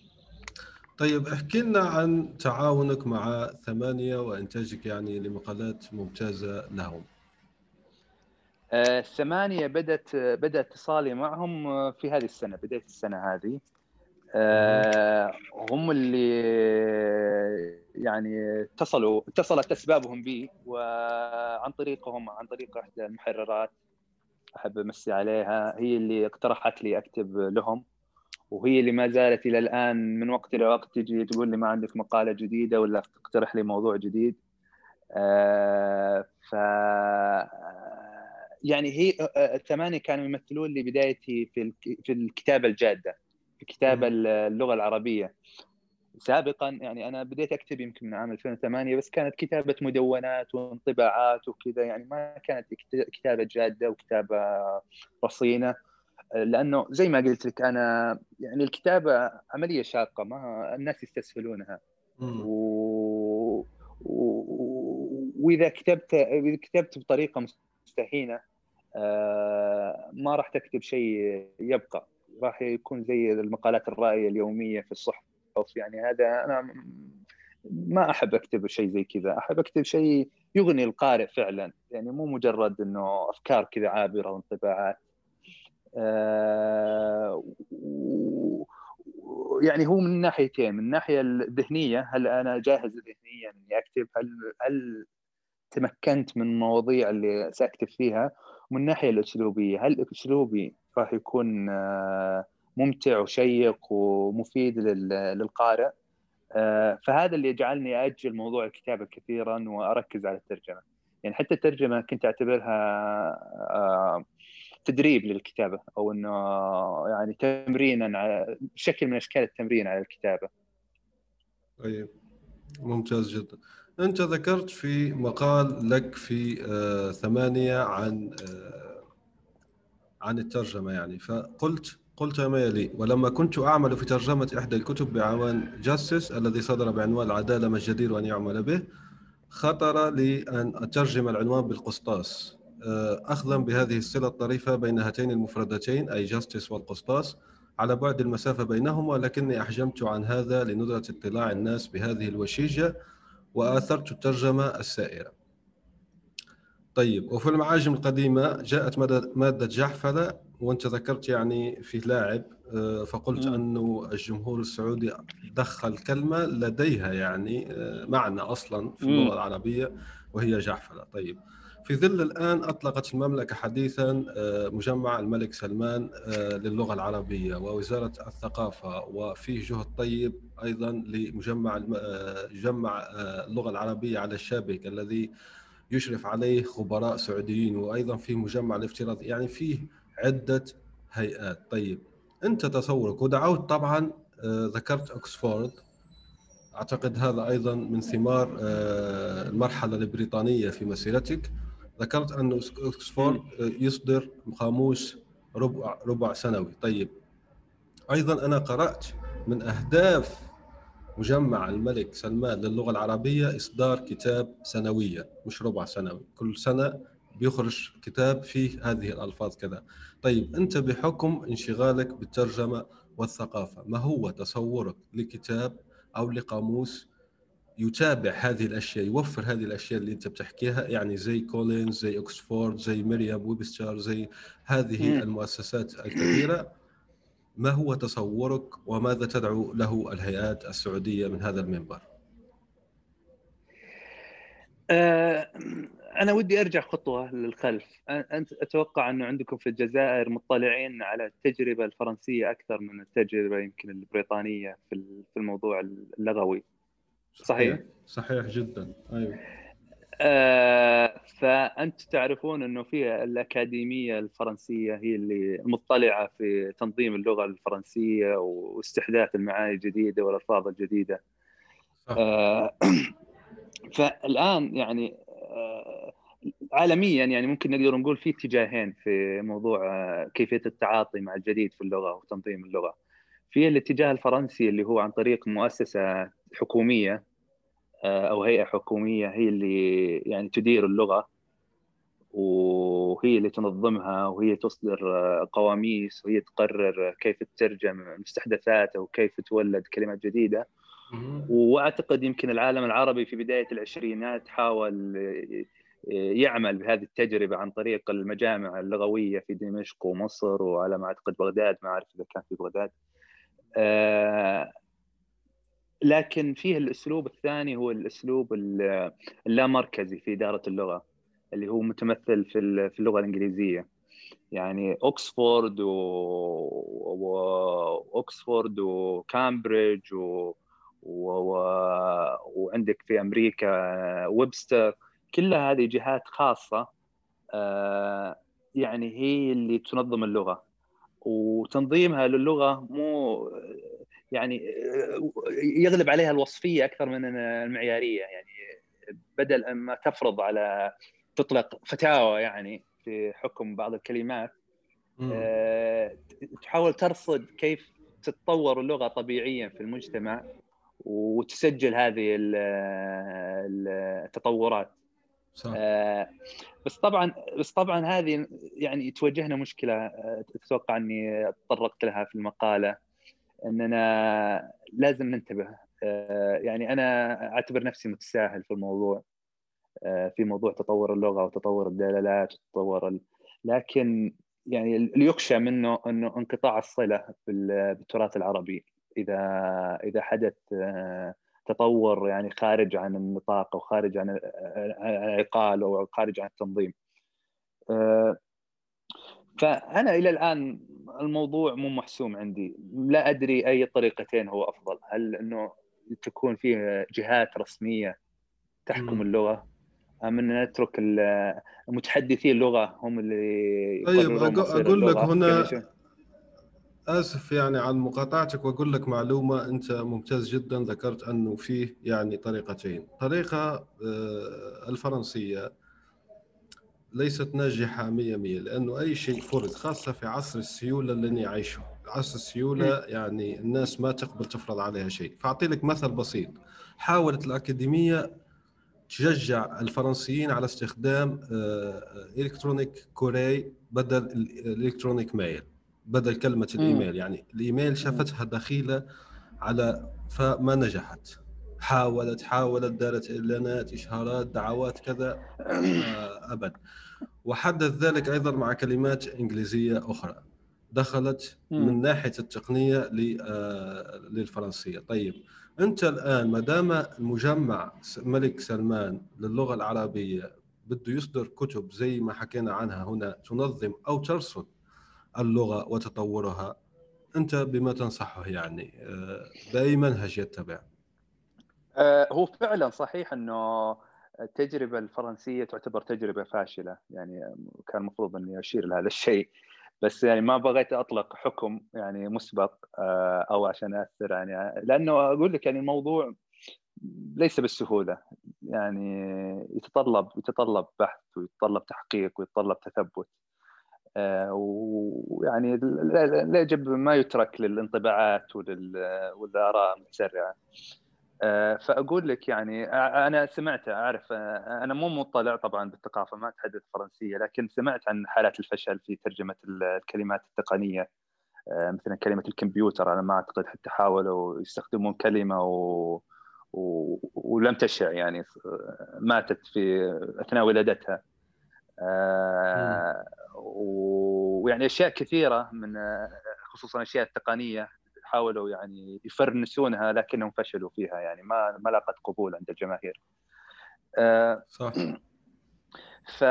طيب احكي لنا عن تعاونك مع ثمانية وإنتاجك يعني لمقالات ممتازة لهم. آه، ثمانية بدأت بدأ اتصالي معهم في هذه السنة بداية السنة هذه. آه، هم اللي يعني اتصلوا اتصلت أسبابهم بي وعن طريقهم عن طريق إحدى المحررات أحب أمسي عليها. هي اللي اقترحت لي أكتب لهم وهي اللي ما زالت إلى الآن من وقت إلى وقت تجي تقول لي ما عندك مقالة جديدة ولا تقترح لي موضوع جديد. ف يعني هي الثمانيه كانوا يمثلون لي بدايتي في في الكتابة الجادة. كتابة اللغة العربية. سابقا يعني أنا بديت أكتب يمكن من عام 2008 بس كانت كتابة مدونات وانطباعات وكذا يعني ما كانت كتابة جادة وكتابة رصينة. لأنه زي ما قلت لك أنا يعني الكتابة عملية شاقة ما الناس يستسهلونها. و... و... وإذا كتبت إذا كتبت بطريقة مستهينه آه، ما راح تكتب شيء يبقى. راح يكون زي المقالات الرائية اليومية في الصحف. يعني هذا أنا ما أحب أكتب شيء زي كذا. أحب أكتب شيء يغني القارئ فعلا. يعني مو مجرد إنه أفكار كذا عابرة وانطباعات. آه يعني هو من ناحيتين. من الناحيه الذهنية هل أنا جاهز ذهنيا إني أكتب؟ هل هل تمكنت من المواضيع اللي سأكتب فيها؟ ومن الناحيه الأسلوبية هل أسلوبي راح يكون آه ممتع وشيق ومفيد للقارئ آه، فهذا اللي جعلني أجل موضوع الكتابة كثيرا وأركز على الترجمة يعني حتى الترجمة كنت أعتبرها آه، تدريب للكتابة أو إنه يعني تمرينا شكل من أشكال التمرين على الكتابة. طيب ممتاز جدا. أنت ذكرت في مقال لك في ثمانية عن عن الترجمة يعني. فقلت قلت ما يلي ولما كنت أعمل في ترجمة إحدى الكتب بعنوان جاستس الذي صدر بعنوان العدالة ما الجدير وأن يعمل به خطر لي أن أترجم العنوان بالقسطاس. آه، أخذا بهذه الصلة الطريفة بين هاتين المفردتين أي جاستس والقسطاس على بعد المسافة بينهما ولكني أحجمت عن هذا لندرة اطلاع الناس بهذه الوشيجة وآثرت الترجمة السائرة. طيب وفي المعاجم القديمة جاءت مادة جحفلة وأنت ذكرت يعني في لاعب آه، فقلت م. أنه الجمهور السعودي دخل كلمة لديها يعني آه، معنى أصلا في اللغة العربية وهي جحفله طيب في ظل الآن أطلقت المملكة حديثا آه، مجمع الملك سلمان للغة العربية ووزارة الثقافة وفيه جهد طيب أيضا لمجمع جمع اللغة العربية على الشابك الذي يشرف عليه خبراء سعوديين وأيضا في مجمع الافتراضي. يعني فيه عدة هيئات. طيب أنت تصورك ودعوت طبعا آه، ذكرت اوكسفورد أعتقد هذا أيضا من ثمار آه، المرحلة البريطانية في مسيرتك. ذكرت أن اوكسفورد آه، يصدر قاموس ربع ربع سنوي. طيب أيضا أنا قرأت من أهداف مجمع الملك سلمان للغة العربية إصدار كتاب سنويا مش ربع سنوي كل سنة بيخرج كتاب فيه هذه الألفاظ كذا. طيب أنت بحكم انشغالك بالترجمة والثقافة ما هو تصورك لكتاب أو لقاموس يتابع هذه الأشياء يوفر هذه الأشياء اللي أنت بتحكيها؟ يعني زي Collins زي اوكسفورد زي Merriam Webster زي هذه. المؤسسات الكبيرة. ما هو تصورك وماذا تدعو له الهيئات السعودية من هذا المنبر؟ أه أنا ودي أرجع خطوة للخلف. أنت أتوقع أنه عندكم في الجزائر مطلعين على التجربة الفرنسية أكثر من التجربة يمكن البريطانية في الموضوع اللغوي. صحيح. صحيح جدا. أيوه. آه فأنت تعرفون إنه في الأكاديمية الفرنسية هي اللي مطلعة في تنظيم اللغة الفرنسية واستحداث المعاني الجديدة والألفاظ الجديدة. آه *clears throat* فالآن يعني عالميا يعني ممكن نقدر نقول في اتجاهين في موضوع آه، كيفية التعاطي مع الجديد في اللغة وتنظيم اللغة. في الاتجاه الفرنسي اللي هو عن طريق مؤسسة حكومية آه، أو هيئة حكومية هي اللي يعني تدير اللغة وهي اللي تنظمها وهي تصدر آه، قواميس وهي تقرر كيف تترجم مستحدثات أو كيف تولد كلمات جديدة. وأعتقد يمكن العالم العربي في بداية العشرينات حاول يعمل بهذه التجربة عن طريق المجامع اللغوية في دمشق ومصر وعلى ما أعتقد بغداد ما أعرف إذا كان في بغداد. آه، لكن فيه الأسلوب الثاني هو الأسلوب اللامركزي في إدارة اللغة اللي هو متمثل في اللغة الإنجليزية. يعني اوكسفورد و... وكامبريدج و... و... و... وعندك في أمريكا ويبستر كلها هذه جهات خاصة يعني هي اللي تنظم اللغة. وتنظيمها للغة مو يعني يغلب عليها الوصفية أكثر من المعيارية. يعني بدل ما تفرض على تطلق فتاوى يعني في حكم بعض الكلمات أه تحاول ترصد كيف تتطور اللغة طبيعيا في المجتمع وتسجل هذه التطورات. صح. آه بس طبعا بس طبعا هذه يعني تواجهنا مشكلة آه، أتوقع أني تطرقت لها في المقالة. اننا لازم ننتبه آه يعني أنا أعتبر نفسي متساهل في الموضوع آه في موضوع تطور اللغة وتطور الدلالات وتطور. لكن يعني اللي يخشى منه إنه انقطاع الصلة بالتراث العربي اذا إذا حدث آه تطور يعني خارج عن النطاق أو خارج عن العقال أو خارج عن التنظيم. فأنا إلى الآن الموضوع مو محسوم عندي، لا أدري أي طريقتين هو أفضل، هل إنه تكون فيه جهات رسمية تحكم اللغة؟ أم إن نترك المتحدثي اللغة هم اللي طيب أقول لك هنا أسف يعني عن مقاطعتك وأقول لك معلومة أنت ممتاز جدا ذكرت أنه فيه يعني طريقتين. طريقة آه، الفرنسية. ليست ناجحة 100 100 لأنه أي شيء فرض خاصة في عصر السيولة اللي نعيشه عصر السيولة يعني الناس ما تقبل تفرض عليها شيء. فأعطي لك مثل بسيط. حاولت الأكاديمية تشجع الفرنسيين على استخدام électronique courrier بدل ال electronic mail بدل كلمة الإيميل. يعني الإيميل شافتها دخيلة على فما نجحت. حاولت حاولت دارت اعلانات اشهارات دعوات كذا *clears throat* أبد. وحدث ذلك أيضا مع كلمات إنجليزية أخرى. دخلت من ناحية التقنية آه، للفرنسية. طيب أنت الآن ما دام المجمع الملك سلمان للغة العربية بده يصدر كتب زي ما حكينا عنها هنا تنظم أو ترصد اللغة وتطورها أنت بما تنصحه يعني آه، بأي منهج يتبع؟ آه، هو فعلا صحيح إنه التجربة الفرنسية تعتبر تجربة فاشلة. يعني كان المفروض إني أشير لهذا الشيء. بس يعني ما بغيت أطلق حكم يعني مسبق آه، أو عشان اثر يعني لأنه أقول لك يعني الموضوع ليس بالسهولة. يعني يتطلب يتطلب بحث ويتطلب تحقيق ويتطلب تثبت. آه، ويعني لا يجب ما يترك للانطباعات والآراء المتسرعة. فأقول لك يعني أنا سمعت أعرف أنا مو مطلع طبعا بالثقافة ما أتحدث فرنسية لكن سمعت عن حالات الفشل في ترجمة الكلمات التقنية آه، مثلا كلمة الكمبيوتر أنا ما أعتقد حتى حاولوا يستخدمون كلمة و... و... ولم تشع يعني ماتت في أثناء ولادتها. آه ويعني أشياء كثيرة من خصوصا الاشياء التقنية حاولوا يعني يفرنسونها لكنهم فشلوا فيها يعني ما ما لاقت قبول عند الجماهير. آه صح. *clears throat* ف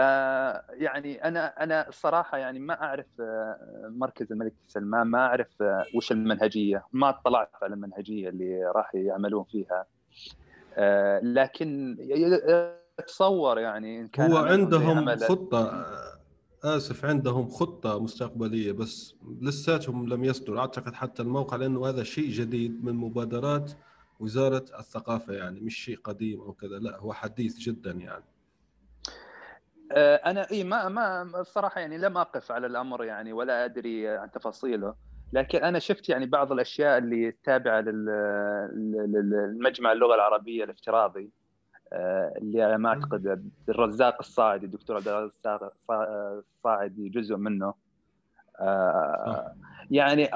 يعني أنا أنا الصراحه يعني ما أعرف آه، مركز الملك سلمان ما أعرف آه، وش المنهجية. ما اطلعت على المنهجية اللي راح يعملون فيها. لكن اتصور يعني إن كان هو عندهم خطة آسف عندهم خطة مستقبلية بس لساتهم لم يصدر. أعتقد حتى الموقع لأنه هذا شيء جديد من مبادرات وزارة الثقافة يعني مش شيء قديم أو كذا لا هو حديث جدا يعني. آه، أنا إي ما ما الصراحه يعني لم أقف على الأمر يعني ولا أدري عن تفاصيله. لكن أنا شفت يعني بعض الأشياء اللي تابعة للمجمع اللغة العربية الافتراضي. اللي على ما أعتقد الرزاق الصاعدي الدكتور عبد الرزاق الصاعدي جزء منه. آه، يعني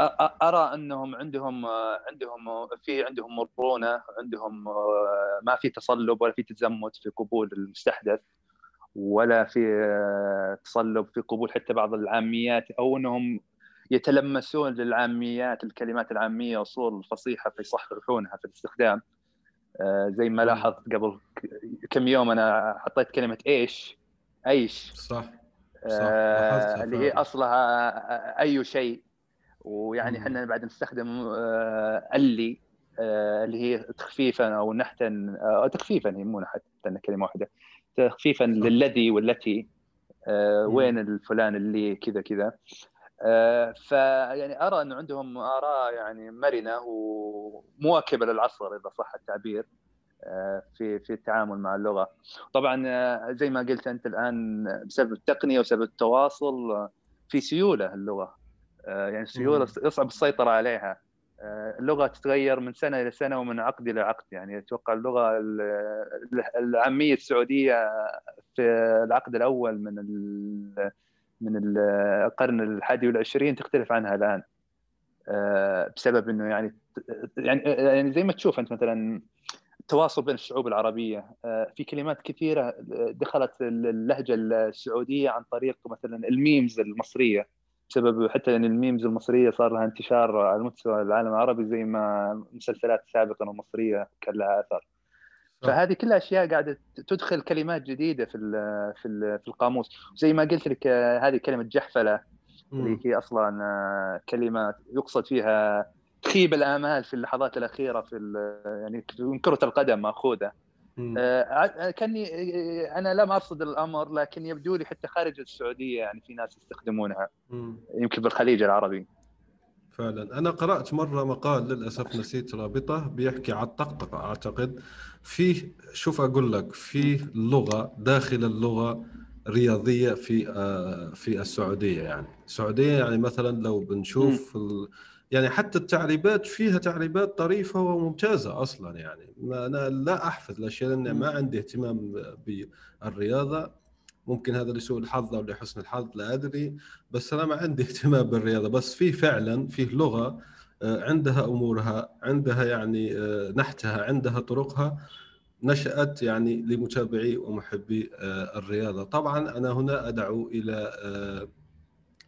أرى أنهم عندهم عندهم في عندهم مرونة عندهم آه، ما في تصلب ولا في تزمت في قبول المستحدث ولا في تصلب في قبول حتى بعض العاميات أو أنهم يتلمسون للعاميات الكلمات العامية واصول الفصيحه فيصححونها في الاستخدام. آه، زي ما لاحظت قبل كم يوم أنا حطيت كلمة إيش؟ أيش؟ صح, صح. آه اللي هي أصلها أي شيء. ويعني إحنا بعد نستخدم آه اللي اللي هي تخفيفا أو نحتا أو تخفيفا هي مو نحت كلمة واحدة. تخفيفا للذي والتي وين الفلان اللي كذا كذا. فيعني أرى انه عندهم آراء يعني مرنة ومواكبة للعصر إذا صح التعبير في في التعامل مع اللغة. طبعا زي ما قلت أنت الآن بسبب التقنية وبسبب التواصل في سيولة اللغة. يعني سيولة يصعب السيطرة عليها. اللغة تتغير من سنة إلى سنة ومن عقد إلى عقد. يعني أتوقع اللغة العاميه السعودية في العقد الأول من من القرن الحادي والعشرين تختلف عنها الآن. بسبب إنه يعني يعني يعني زي ما تشوف أنت مثلا التواصل بين الشعوب العربية. في كلمات كثيرة دخلت اللهجة السعودية عن طريق مثلا ال memes المصرية. بسبب حتى إن ال memes المصرية صار لها انتشار على مستوى العالم العربي زي ما مسلسلات سابقا المصريه كان لها اثر فهذه كلها أشياء قاعدة تدخل كلمات جديدة في في في القاموس. زي ما قلت لك هذه كلمة جحفلة اللي هي أصلا كلمة يقصد فيها تخيب الآمال في اللحظات الأخيرة في يعني من كرة القدم مأخوذة. آه كاني أنا لم أرصد الأمر لكن يبدو لي حتى خارج السعودية يعني في ناس يستخدمونها. مم. يمكن بالخليج العربي. فعلا. أنا قرأت مرة مقال للأسف نسيت رابطه بيحكي على الطقطقه أعتقد. فيه شوف أقول لك فيه لغة داخل اللغة رياضية في في السعودية يعني. السعودية يعني مثلا لو بنشوف يعني حتى التعريبات فيها تعريبات طريفة وممتازة أصلا يعني. ما أنا لا أحفظ الأشياء لأن ما عندي اهتمام بالرياضة. ممكن هذا لسوء الحظ أو لحسن الحظ لا أدري. بس أنا ما عندي اهتمام بالرياضة. بس في فعلا فيه لغة عندها أمورها عندها يعني نحتها عندها طرقها نشأت يعني لمتابعي ومحبي الرياضة. طبعا أنا هنا أدعو إلى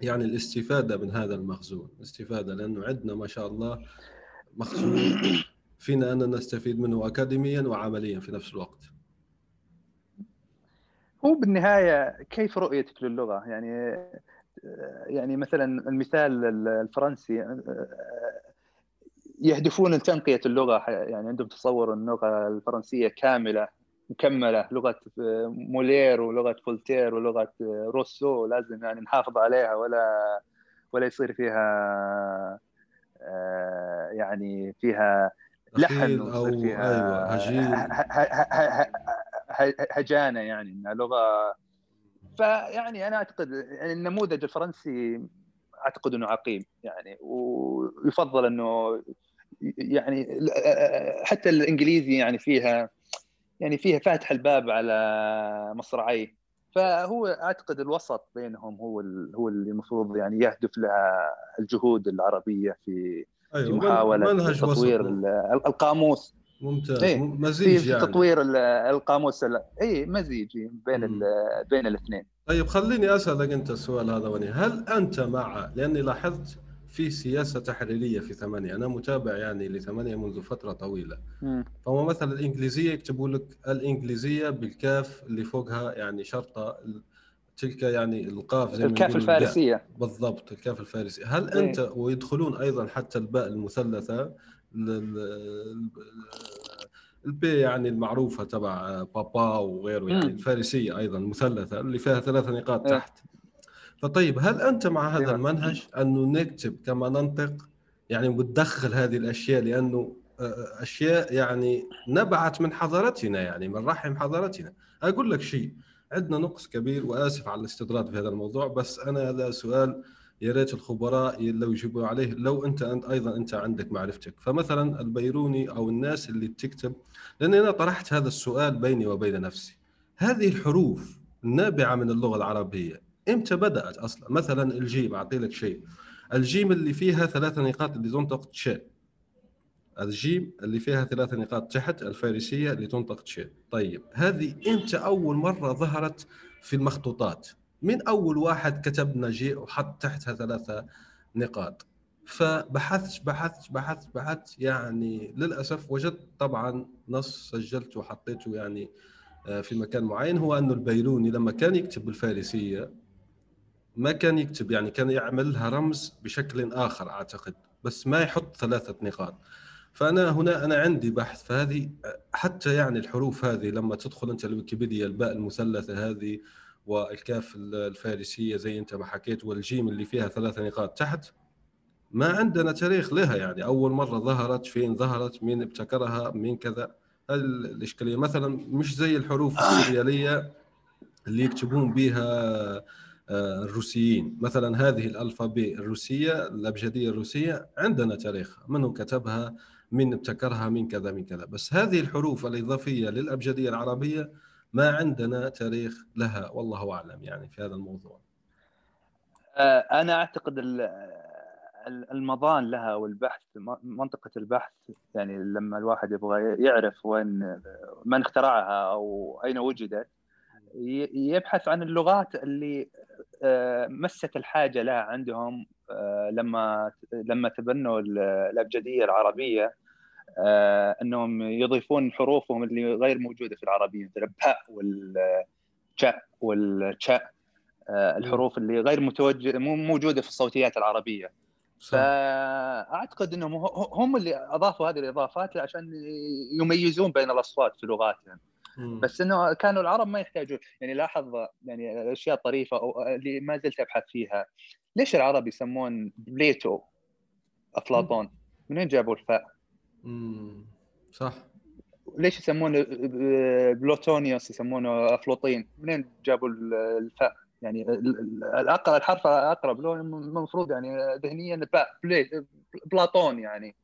يعني الاستفادة من هذا المخزون. استفادة لأنه عندنا ما شاء الله مخزون فينا أن نستفيد منه أكاديميا وعمليا في نفس الوقت. هو بالنهاية كيف رؤيتك للغة؟ يعني يعني مثلا المثال الفرنسي يهدفون لتنقية اللغة يعني عندهم تصور اللغة الفرنسية كاملة مكملة لغة موليير ولغة فولتير ولغة روسو لازم يعني نحافظ عليها ولا ولا يصير فيها يعني فيها لحن أو فيها أيوه هجانة يعني إنها لغة. فيعني أنا أعتقد يعني النموذج الفرنسي أعتقد إنه عقيم يعني ويفضل إنه يعني حتى الإنجليزي يعني فيها يعني فيها فاتح الباب على مصراعيه. فهو أعتقد الوسط بينهم هو هو اللي المفروض يعني يهدف لها الجهود العربية في أيوة. في محاوله تطوير القاموس. ممتاز. إيه؟ مزيج في يعني. تطوير القاموس اي مزيج بين بين الاثنين. طيب خليني أسألك أنت السؤال هذا وني. هل أنت مع لأني لاحظت في سياسة تحريرية في ثمانية. أنا متابع يعني لثمانية منذ فترة طويلة. فهو مثلا الإنجليزية يكتبوا لك الإنجليزية بالكاف اللي فوقها يعني شرطة تلك يعني القاف زي الكاف الفارسية. بالضبط الكاف الفارسيه هل إيه. انت ويدخلون أيضا حتى الباء المثلثة البي يعني المعروفة تبع بابا وغيره يعني الفارسية أيضا مثلثه اللي فيها ثلاث نقاط إيه. تحت فطيب هل أنت مع هذا أيوة. المنهج انه نكتب كما ننطق يعني وتدخل هذه الأشياء لأنه أشياء يعني نبعت من حضارتنا يعني من رحم حضارتنا أقول لك شيء عندنا نقص كبير وآسف على الاستطراد في هذا الموضوع بس أنا هذا سؤال يا ريت الخبراء لو يجيبوا عليه لو أنت أيضا أنت عندك معرفتك. فمثلا البيروني أو الناس اللي تكتب لأن أنا طرحت هذا السؤال بيني وبين نفسي. هذه الحروف النابعة من اللغة العربية إمتى بدأت أصلا؟ مثلا الجيم اعطي لك شيء. الجيم اللي فيها ثلاثة نقاط اللي تنطق تشي الجيم اللي فيها ثلاثة نقاط تحت الفارسية اللي تنطق تشي طيب هذه إمتى أول مرة ظهرت في المخطوطات؟ من أول واحد كتب لنا جي وحط تحتها ثلاثة نقاط. فبحثت بحثت بحثت بحثت يعني للأسف وجدت طبعا نص سجلته وحطيته يعني آه، في مكان معين. هو أنه البيروني لما كان يكتب بالفارسية ما كان يكتب يعني كان يعمل لها رمز بشكل آخر أعتقد بس ما يحط ثلاثة نقاط. فأنا هنا أنا عندي بحث فهذه حتى يعني الحروف هذه لما تدخل أنت الويكيبيديا الباء المثلثة هذه والكاف الفارسية زي أنت ما حكيت والجيم اللي فيها ثلاثة نقاط تحت ما عندنا تاريخ لها يعني. أول مرة ظهرت فين؟ ظهرت مين ابتكرها مين كذا. الإشكالية؟ مثلا مش زي الحروف السرياليه اللي يكتبون بها آه، الروسيين. مثلا هذه الالفابي الروسية الأبجدية الروسية عندنا تاريخها من كتبها من ابتكرها من كذا من كذا. بس هذه الحروف الإضافية للأبجدية العربية ما عندنا تاريخ لها والله أعلم يعني في هذا الموضوع. آه، أنا أعتقد المضان لها والبحث منطقة البحث يعني لما الواحد يبغى يعرف وين من اخترعها أو أين وجدت يبحث عن اللغات اللي آه، مست الحاجة لها عندهم آه، لما لما تبنوا الأبجدية العربية. إنهم يضيفون حروفهم اللي غير موجودة في العربية مثل الباء والشاء والشاء الحروف اللي غير متوجه مو موجودة في الصوتيات العربية. فأعتقد إنهم هم اللي أضافوا هذه الإضافات عشان يميزون بين الأصوات في لغاتهم. بس إنه كانوا العرب ما يحتاجون. يعني لاحظ يعني أشياء طريفة أو اللي ما زلت أبحث فيها. ليش العرب يسمون بليتو أفلاطون؟ منين جابوا الفاء؟ صح ليش يسمونه بلوتونيوس يسمونه افلوطين؟ منين جابوا الفاء؟ يعني الاقرب الحرف الأقرب له المفروض يعني ذهنيا بلاطون يعني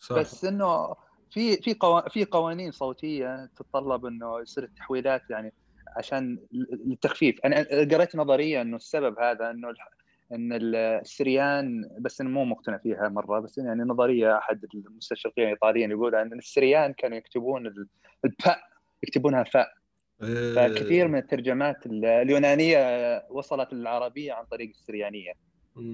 صح. بس إنه في في في قوانين صوتية تتطلب إنه يصير التحويلات يعني عشان التخفيف أنا قريت نظريه إنه السبب هذا إنه إن السريان بس أنا مو مقتنع فيها مرة بس يعني نظرية أحد المستشرقين الإيطاليين يقول إن السريان كانوا يكتبون الفاء يكتبونها فاء إيه. فكثير من الترجمات اليونانية وصلت للعربية عن طريق السريانية.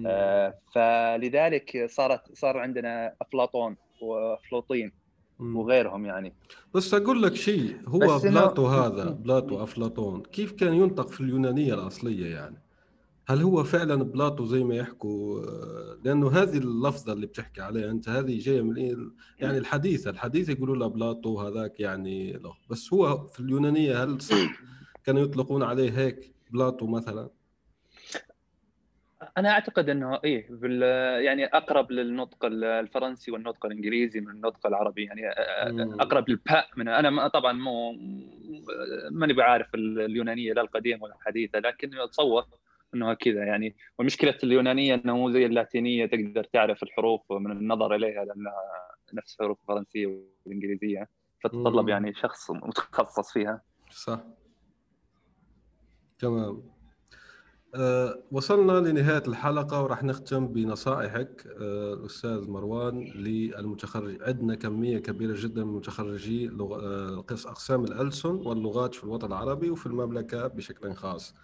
آه، فلذلك صارت صار عندنا أفلاطون وأفلاطين وغيرهم يعني. بس أقول لك شيء هو بلاطو هذا *laughs* بلاطو أفلاطون كيف كان ينطق في اليونانية الأصلية يعني؟ هل هو فعلا بلاطو زي ما يحكوا؟ لأنه هذه اللفظة اللي بتحكي عليها أنت هذه جاية من إيه؟ يعني الحديثة الحديث يقولوا لها بلاطو هذاك يعني له. بس هو في اليونانية هل كانوا يطلقون عليه هيك بلاطو مثلا؟ أنا أعتقد إنه إيه بال يعني أقرب للنطق الفرنسي والنطق الإنجليزي من النطق العربي. يعني أقرب للباء من أنا طبعا مو ماني بعارف اليونانية لا القديمة ولا الحديثة لكن اتصور إنه كذا يعني والمشكلة اليونانية إنه مو زي اللاتينية تقدر تعرف الحروف من النظر إليها لأنها نفس الحروف الفرنسية والإنجليزية فتتطلب يعني شخص متخصص فيها. صح. تمام. أه وصلنا لنهاية الحلقة وراح نختم بنصائحك أه الأستاذ مروان للمتخرج. عندنا كمية كبيرة جدا من متخرجي أه أقسام الألسن واللغات في الوطن العربي وفي المملكة بشكل خاص.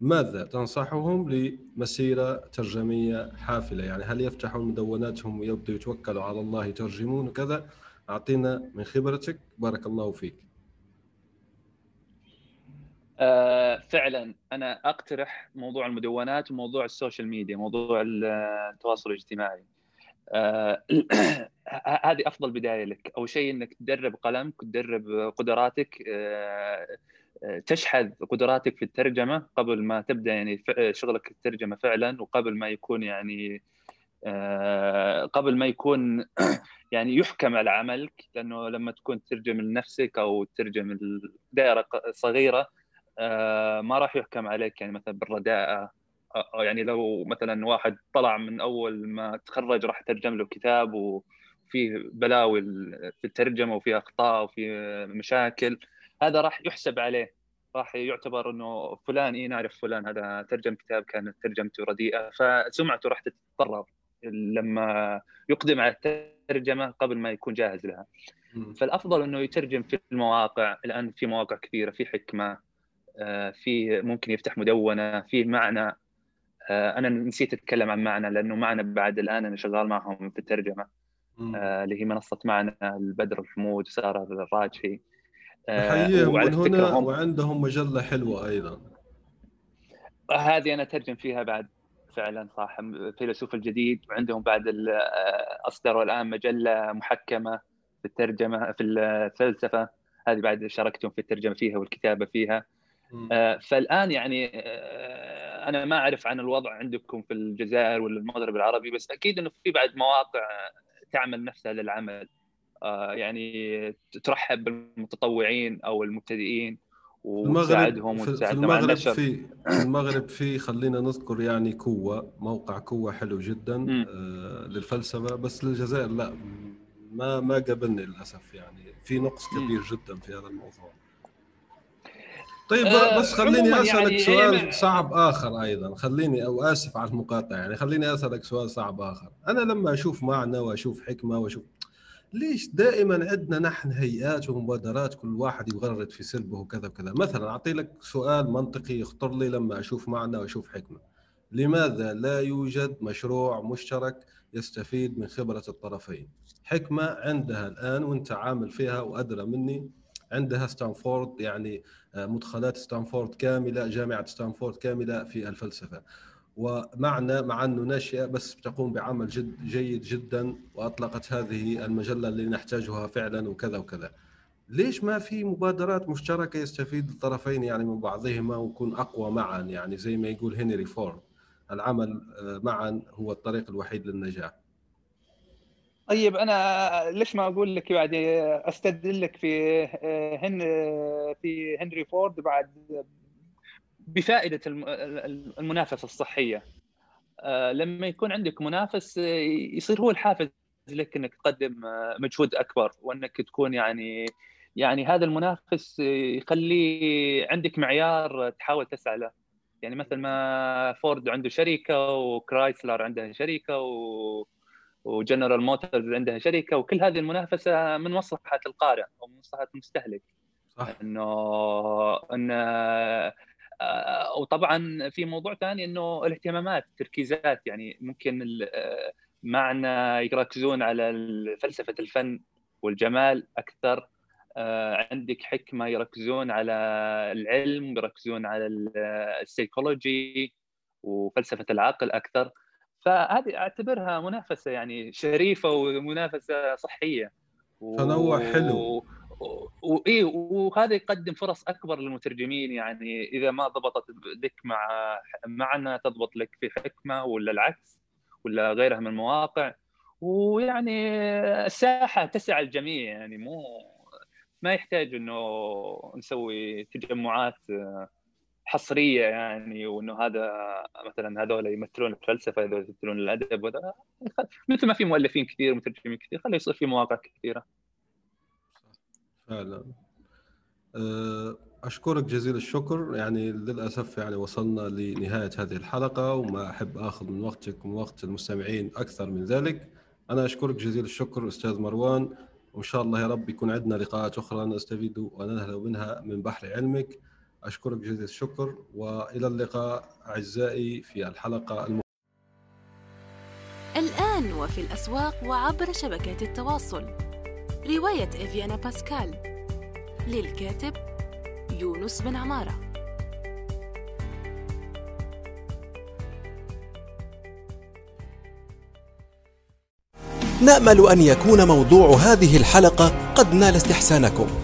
ماذا تنصحهم لمسيرة ترجمية حافلة؟ يعني هل يفتحوا مدوناتهم ويبدأوا يتوكلوا على الله يترجمون وكذا؟ أعطينا من خبرتك. بارك الله فيك. آه فعلا أنا أقترح موضوع المدونات وموضوع السوشيال ميديا موضوع التواصل الاجتماعي. آه *clears throat* هذه أفضل بداية لك. أول شيء إنك تدرب قلمك وتدرب قدراتك. آه تشحذ قدراتك في الترجمة قبل ما تبدأ يعني شغلك الترجمة فعلا وقبل ما يكون يعني آه، قبل ما يكون *clears throat* يعني يحكم على عملك. لأنه لما تكون تترجم لنفسك أو تترجم دائره صغيره آه، ما راح يحكم عليك. يعني مثلا بالرداءه أو يعني لو مثلا واحد طلع من أول ما تخرج راح يترجم له كتاب وفيه بلاوي في الترجمة وفيه أخطاء وفي مشاكل. هذا راح يحسب عليه. راح يعتبر إنه فلان اي نعرف فلان هذا ترجم كتاب كانت ترجمته رديئة فسمعته راح تتضرر لما يقدم على الترجمة قبل ما يكون جاهز لها. فالأفضل إنه يترجم في المواقع الآن في مواقع كثيرة في حكمة آه، في ممكن يفتح مدونة في معنى. آه، أنا نسيت أتكلم عن معنى لأنه معنى بعد الآن أنا شغال معهم في الترجمة. آه، اللي هي منصة معنى البدر الحمود وساره الراجحي. نحييهم من هنا وعندهم مجلة حلوة أيضا. هذه أنا اترجم فيها بعد فعلا صح. الفيلسوف الجديد وعندهم بعد أصدروا الآن مجلة محكمة في الترجمة في الفلسفة. هذه بعد شاركتهم في الترجمة فيها والكتابة فيها. فالآن يعني أنا ما أعرف عن الوضع عندكم في الجزائر ولا المغرب العربي بس أكيد إنه في بعد مواقع تعمل نفسها للعمل. يعني ترحب بالمتطوعين أو المبتدئين وتساعدهم وتساعدهم على النشر. في في المغرب في خلينا نذكر يعني كوة موقع كوة حلو جدا آه للفلسفة بس للجزائر لا ما ما قابلني للأسف يعني. في نقص كبير جدا في هذا الموضوع. طيب آه بس خليني أسألك يعني سؤال صعب آخر أيضا. خليني أو آسف على المقاطعة يعني. خليني أسألك سؤال صعب آخر. أنا لما أشوف معنى وأشوف حكمة وأشوف ليش دائما عندنا نحن هيئات ومبادرات كل واحد يغرد في سلبه وكذا وكذا؟ مثلا أعطي لك سؤال منطقي يخطر لي لما أشوف معنى وأشوف حكمة. لماذا لا يوجد مشروع مشترك يستفيد من خبرة الطرفين؟ حكمة عندها الآن وأنت عامل فيها وأدرى مني. عندها ستانفورد يعني آه، مدخلات ستانفورد كاملة جامعة ستانفورد كاملة في الفلسفة. ومعنا مع انه ناشئة بس تقوم بعمل جد جيد جدا وأطلقت هذه المجلة اللي نحتاجها فعلا وكذا وكذا. ليش ما في مبادرات مشتركة يستفيد الطرفين يعني من بعضهما ويكون أقوى معا يعني زي ما يقول هنري فورد العمل آه، معا هو الطريق الوحيد للنجاح. طيب أنا ليش ما أقول لك بعد أستدل لك في آه، هن في هنري فورد بعد بفائدة المنافسه الصحية. آه، لما يكون عندك منافس يصير هو الحافز لك إنك تقدم آه، مجهود أكبر وإنك تكون يعني يعني هذا المنافس يخلي عندك معيار تحاول تسعى له. يعني مثل ما فورد عنده شركة و Chrysler عندها شركة و و General Motors عندها شركة وكل هذه المنافسة من مصلحة القارئ أو من مصلحة المستهلك. صح. إنه إن آه، وطبعا في موضوع ثاني إنه الاهتمامات التركيزات يعني ممكن آه، معنى يركزون على فلسفة الفن والجمال أكثر. آه، عندك حكمة يركزون على العلم يركزون على السيكولوجي وفلسفة العقل أكثر. فهذه أعتبرها منافسة يعني شريفة ومنافسة صحية. تنوع حلو. واي وهذا يقدم فرص أكبر للمترجمين يعني إذا ما ضبطت لك مع معنا تضبط لك في حكمة ولا العكس ولا غيرها من المواقع. ويعني الساحة تسع الجميع يعني مو ما يحتاج إنه نسوي تجمعات حصرية يعني وإنه هذا مثلا هذول يمثلون الفلسفة هذول يمثلون الأدب مثل ما في مؤلفين كثير مترجمين كثير خليه يصير في مواقع كثيرة. فعلا. أه، أشكرك جزيل الشكر. يعني للأسف يعني وصلنا لنهاية هذه الحلقة وما أحب آخذ من وقتك ومن وقت المستمعين أكثر من ذلك. أنا أشكرك جزيل الشكر أستاذ مروان. وإن شاء الله يا رب يكون عندنا لقاءات أخرى نستفيد وننهل منها من بحر علمك. أشكرك جزيل الشكر وإلى اللقاء أعزائي في الحلقة الم... الآن وفي الأسواق وعبر شبكات التواصل. رواية إفيانا باسكال للكاتب يونس بن عمارة. نأمل أن يكون موضوع هذه الحلقة قد نال استحسانكم.